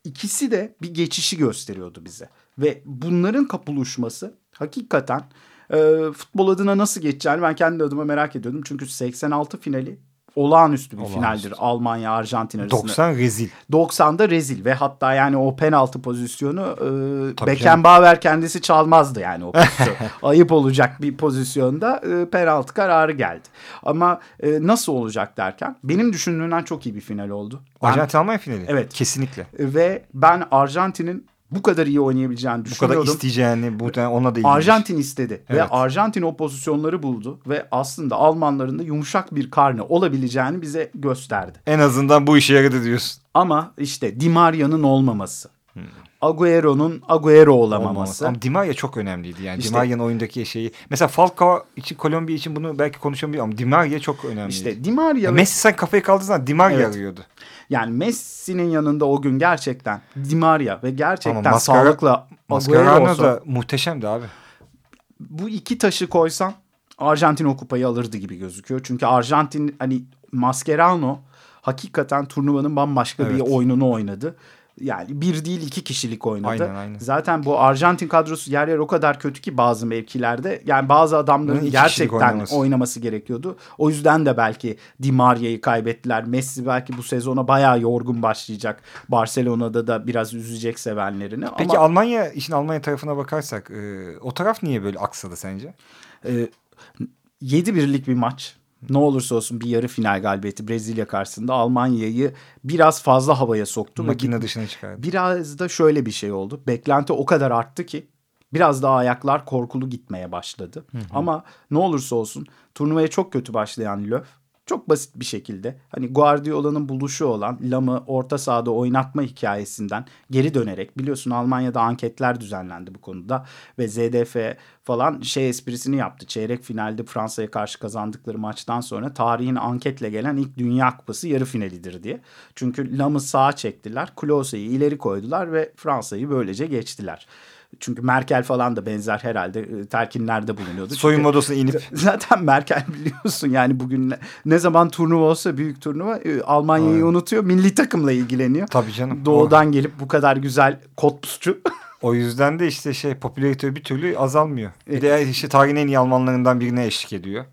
ikisi de bir geçişi gösteriyordu bize. Ve bunların kapılışması hakikaten e, futbol adına nasıl geçeceğini ben kendi adıma merak ediyordum. Çünkü 86 finali olağanüstü bir Olağanüstü. finaldir Almanya Arjantin arasında. 90 rezil. 90'da rezil ve hatta yani o penaltı pozisyonu e, Beckenbauer kendisi çalmazdı yani o pozisyonu. Ayıp olacak bir pozisyonda e, penaltı kararı geldi. Ama e, nasıl olacak derken benim düşündüğümden çok iyi bir final oldu. Arjantin Almanya finali. Evet. Kesinlikle. ve ben Arjantin'in bu kadar iyi oynayabileceğini Bu kadar düşünüyordum. isteyeceğini bu ona da ilginç. Arjantin istedi ve Evet. Arjantin o pozisyonları buldu ve aslında Almanların da yumuşak bir karne olabileceğini bize gösterdi. En azından bu işe yaradı diyorsun. Ama işte Di Maria'nın olmaması, Agüero'nun Agüero olamaması. Olmaması. Ama Di Maria çok önemliydi yani. İşte- Di Maria'nın oyundaki şeyi. Mesela Falcao için Kolombiya için bunu belki konuşamıyorum ama Di Maria çok önemliydi. İşte Di Maria ve- Messi sen kafayı kaldırdığın zaman Di Maria Evet. arıyordu. Yani Messi'nin yanında o gün gerçekten Di Maria ve gerçekten Ama Mascara- sağlıkla Mascherano olsa da muhteşemdi abi. bu iki taşı koysan Arjantin o kupayı alırdı gibi gözüküyor. Çünkü Arjantin hani Mascherano hakikaten turnuvanın bambaşka bir Evet. oyununu oynadı. Yani bir değil iki kişilik oynadı. Aynen, aynen. Zaten bu Arjantin kadrosu yer yer o kadar kötü ki bazı mevkilerde. Yani bazı adamların kişilik gerçekten oynaması. oynaması gerekiyordu. O yüzden de belki Di Maria'yı kaybettiler. Messi belki bu sezona bayağı yorgun başlayacak. Barcelona'da da biraz üzecek sevenlerini. Peki Ama Almanya işin Almanya tarafına bakarsak e, o taraf niye böyle aksadı sence? e, 7 birlik bir maç. Ne olursa olsun bir yarı final galibiyeti Brezilya karşısında Almanya'yı biraz fazla havaya soktu. Makine dışına çıkardı. Biraz da şöyle bir şey oldu. Beklenti o kadar arttı ki biraz daha ayaklar korkulu gitmeye başladı. Ama ne olursa olsun turnuvaya çok kötü başlayan Löw çok basit bir şekilde hani Guardiola'nın buluşu olan Lam'ı orta sahada oynatma hikayesinden geri dönerek biliyorsun Almanya'da anketler düzenlendi bu konuda ve ZDF falan şey esprisini yaptı. Çeyrek finalde Fransa'ya karşı kazandıkları maçtan sonra tarihin anketle gelen ilk Dünya Kupası yarı finalidir diye. Çünkü Lam'ı sağa çektiler, Klose'yi ileri koydular ve Fransa'yı böylece geçtiler. Çünkü Merkel falan da benzer herhalde e, telkinlerde bulunuyordu. Soyunma odasına inip Zaten Merkel biliyorsun yani bugün ne, zaman turnuva olsa büyük turnuva e, Almanya'yı Evet. unutuyor. Milli takımla ilgileniyor. tabii canım. Doğudan gelip bu kadar güzel kotpusçu. O, yüzden de işte şey popülarite bir türlü azalmıyor. Bir de işte tarihin en iyi Almanlarından birine eşlik ediyor.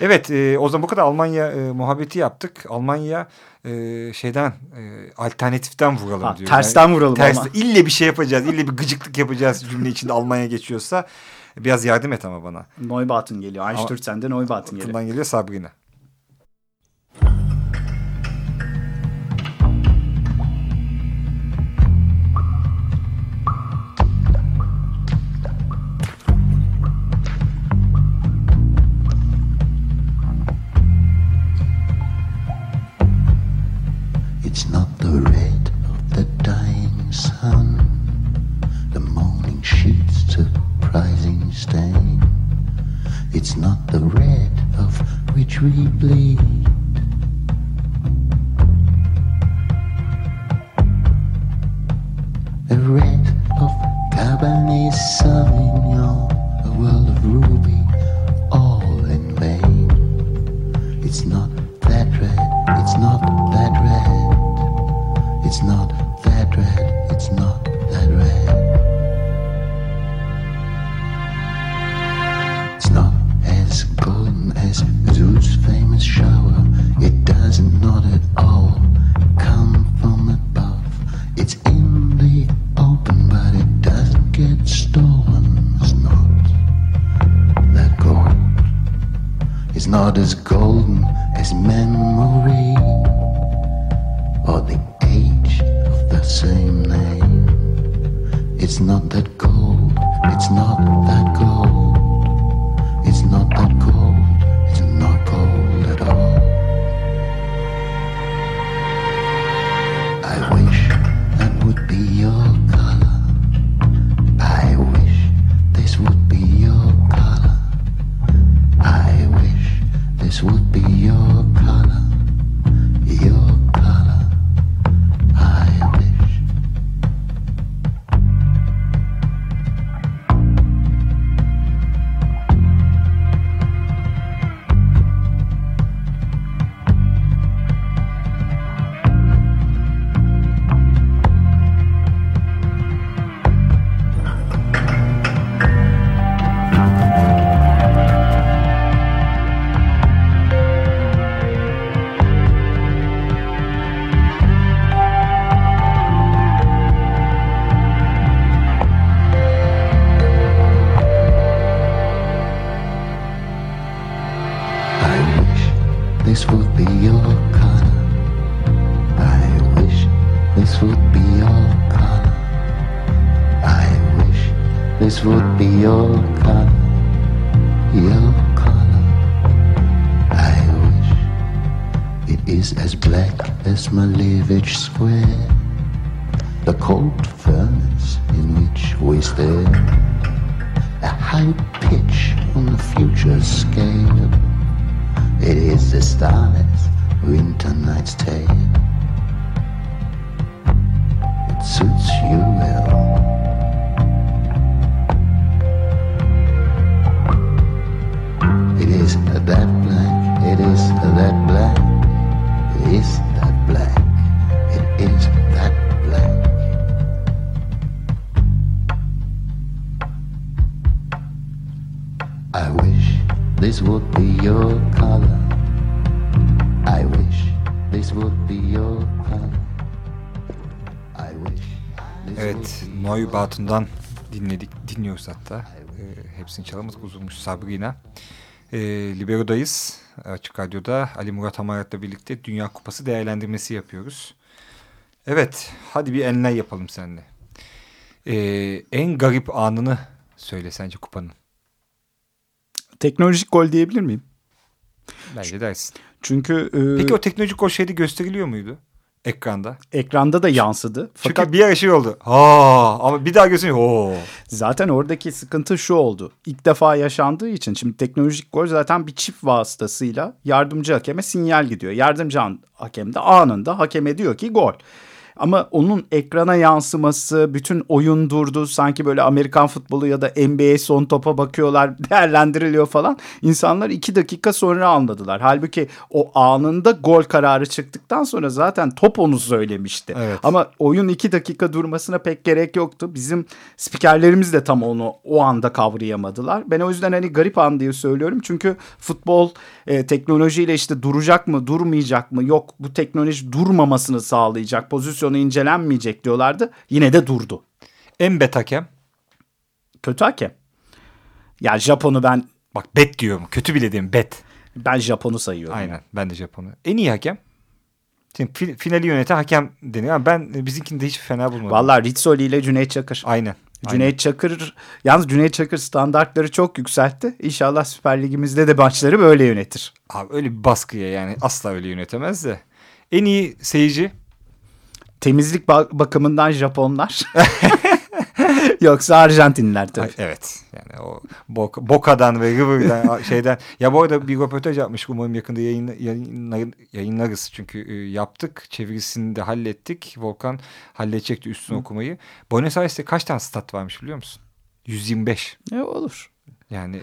Evet e, o zaman bu kadar Almanya e, muhabbeti yaptık. Almanya e, şeyden e, alternatiften vuralım Ha, diyor. tersten vuralım ters, ama. İlle bir şey yapacağız. ille bir gıcıklık yapacağız cümle içinde Almanya geçiyorsa. Biraz yardım et ama bana. Neubaht'ın geliyor. Einstürzen'de Neubaht'ın geliyor. Aklından geliyor Sabrina. Wish this would be your your color. I wish this would be your color. I wish this Evet, Noy Batun'dan dinledik, dinliyoruz hatta. Ee, hepsini çalamadık uzunmuş Sabrina. Ee, Libero'dayız. Açık Radyo'da Ali Murat Amarat'la birlikte Dünya Kupası değerlendirmesi yapıyoruz. Evet, hadi bir enlay yapalım seninle. Ee, en garip anını söyle sence kupanın. Teknolojik gol diyebilir miyim? Bence dersin. Çünkü e, Peki o teknolojik gol şeyde gösteriliyor muydu? Ekranda. ekranda da yansıdı. Fakat Çünkü bir ara şey oldu. Ha, ama bir daha gösteriyor. Oo. Zaten oradaki sıkıntı şu oldu. İlk defa yaşandığı için şimdi teknolojik gol zaten bir çift vasıtasıyla yardımcı hakeme sinyal gidiyor. Yardımcı an- hakem de anında hakeme diyor ki gol. Ama onun ekrana yansıması, bütün oyun durdu. Sanki böyle Amerikan futbolu ya da NBA son topa bakıyorlar, değerlendiriliyor falan. İnsanlar iki dakika sonra anladılar. Halbuki o anında gol kararı çıktıktan sonra zaten top onu söylemişti. Evet. Ama oyun iki dakika durmasına pek gerek yoktu. Bizim spikerlerimiz de tam onu o anda kavrayamadılar. Ben o yüzden hani garip an diye söylüyorum. Çünkü futbol e, teknolojiyle işte duracak mı, durmayacak mı? Yok bu teknoloji durmamasını sağlayacak. Pozisyonu incelenmeyecek diyorlardı. Yine de durdu. En bet hakem. Kötü hakem. Ya Japon'u ben Bak bet diyorum. Kötü bile diyeyim bet. ben Japon'u sayıyorum. Aynen. Ben de Japon'u. En iyi hakem. Şimdi fi- finali yöneten hakem deniyor. Ama ben e, bizimkini de hiç fena bulmadım. Vallahi Rizzoli ile Cüneyt Çakır. Aynen. Cüneyt Çakır yalnız Cüneyt Çakır standartları çok yükseltti. İnşallah Süper Ligimizde de maçları böyle yönetir. Abi öyle bir baskıya yani asla öyle yönetemez de. En iyi seyirci. Temizlik ba- bakımından Japonlar. Yoksa Arjantinliler tabii. Evet. Yani o Boca- Boca'dan ve River'dan şeyden. Ya bu arada bir röportaj yapmış. Umarım yakında yayın, yayınlar, yayınlarız. Çünkü e, yaptık. Çevirisini de hallettik. Volkan halledecekti üstüne okumayı. Buenos Aires'te kaç tane stat varmış biliyor musun? 125. E, olur. Yani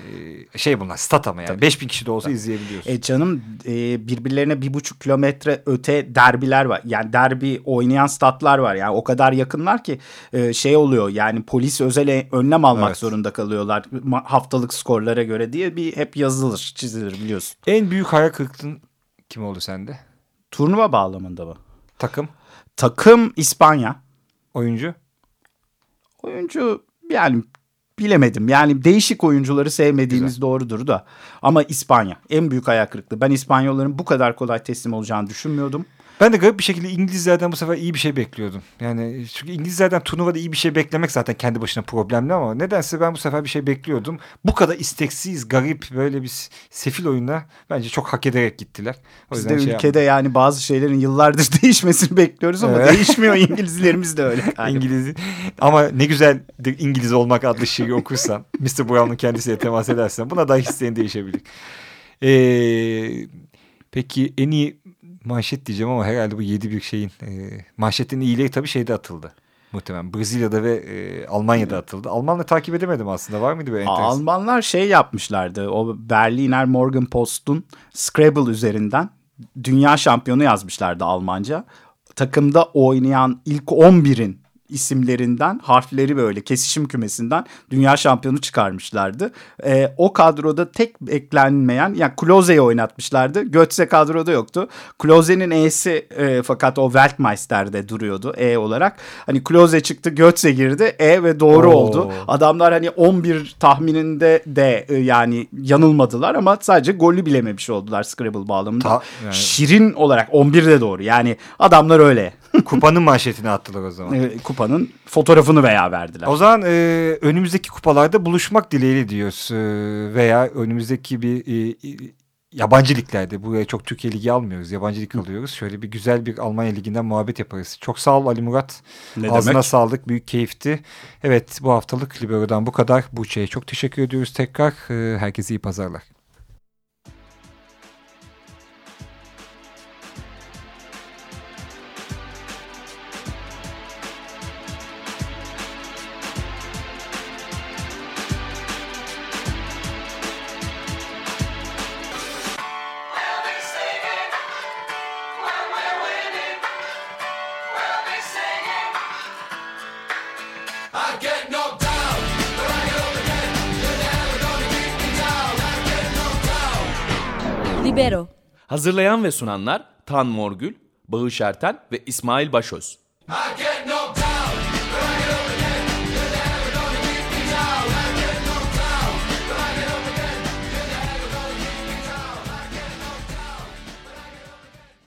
e, şey bunlar stat ama yani. 5000 kişi de olsa izleyebiliyorsun. E canım e, birbirlerine bir buçuk kilometre öte derbiler var. Yani derbi oynayan statlar var. Yani o kadar yakınlar ki e, şey oluyor. Yani polis özel e- önlem almak Evet. zorunda kalıyorlar. Haftalık skorlara göre diye bir hep yazılır, çizilir biliyorsun. En büyük hayal kırıklığın kim oldu sende? Turnuva bağlamında mı? Takım, Takım İspanya. oyuncu. Oyuncu yani bilemedim. Yani değişik oyuncuları sevmediğimiz doğrudur da. Ama İspanya en büyük ayak kırıklığı. Ben İspanyolların bu kadar kolay teslim olacağını düşünmüyordum. Ben de garip bir şekilde İngilizlerden bu sefer iyi bir şey bekliyordum. Yani çünkü İngilizlerden turnuvada iyi bir şey beklemek zaten kendi başına problemli ama nedense ben bu sefer bir şey bekliyordum. Bu kadar isteksiz, garip böyle bir sefil oyuna bence çok hak ederek gittiler. O Biz de şey ülkede yani bazı şeylerin yıllardır değişmesini bekliyoruz ama Evet. değişmiyor. İngilizlerimiz de öyle. galiba. İngiliz ama ne güzel İngiliz olmak adlı şiiri okursan Mr. Brown'un kendisiyle temas edersen buna da isteğin değişebilir. Ee, peki en iyi manşet diyeceğim ama herhalde bu yedi bir şeyin e, manşetin iyileri tabii şeyde atıldı. Muhtemelen Brezilya'da ve e, Almanya'da atıldı. Almanla takip edemedim aslında. Var mıydı böyle enteresan? Almanlar şey yapmışlardı. O Berliner Morgenpost'un Scrabble üzerinden dünya şampiyonu yazmışlardı Almanca. Takımda oynayan ilk 11'in isimlerinden harfleri böyle kesişim kümesinden dünya şampiyonu çıkarmışlardı. E, o kadroda tek eklenmeyen yani Kloze'yi oynatmışlardı. Götze kadroda yoktu. Kloze'nin E'si e, fakat o Weltmeister'de duruyordu E olarak. Hani Kloze çıktı Götze girdi E ve doğru Oo. oldu. Adamlar hani 11 tahmininde de e, yani yanılmadılar ama sadece golü bilememiş oldular Scrabble bağlamında. Ta- yani- Şirin olarak 11 de doğru. Yani adamlar öyle. Kupanın manşetini attılar o zaman. E, kupanın fotoğrafını veya verdiler. O zaman e, önümüzdeki kupalarda buluşmak dileğiyle diyoruz. E, veya önümüzdeki bir e, e, yabancı liglerde. Buraya çok Türkiye Ligi almıyoruz. Yabancı lig alıyoruz. Şöyle bir güzel bir Almanya Ligi'nden muhabbet yaparız. Çok sağ ol Ali Murat. Ne Ağzına demek? sağlık. Büyük keyifti. Evet bu haftalık Libero'dan bu kadar. Buğçe'ye çok teşekkür ediyoruz tekrar. E, herkese iyi pazarlar. Hazırlayan ve sunanlar Tan Morgül, Bağış Erten ve İsmail Başöz. I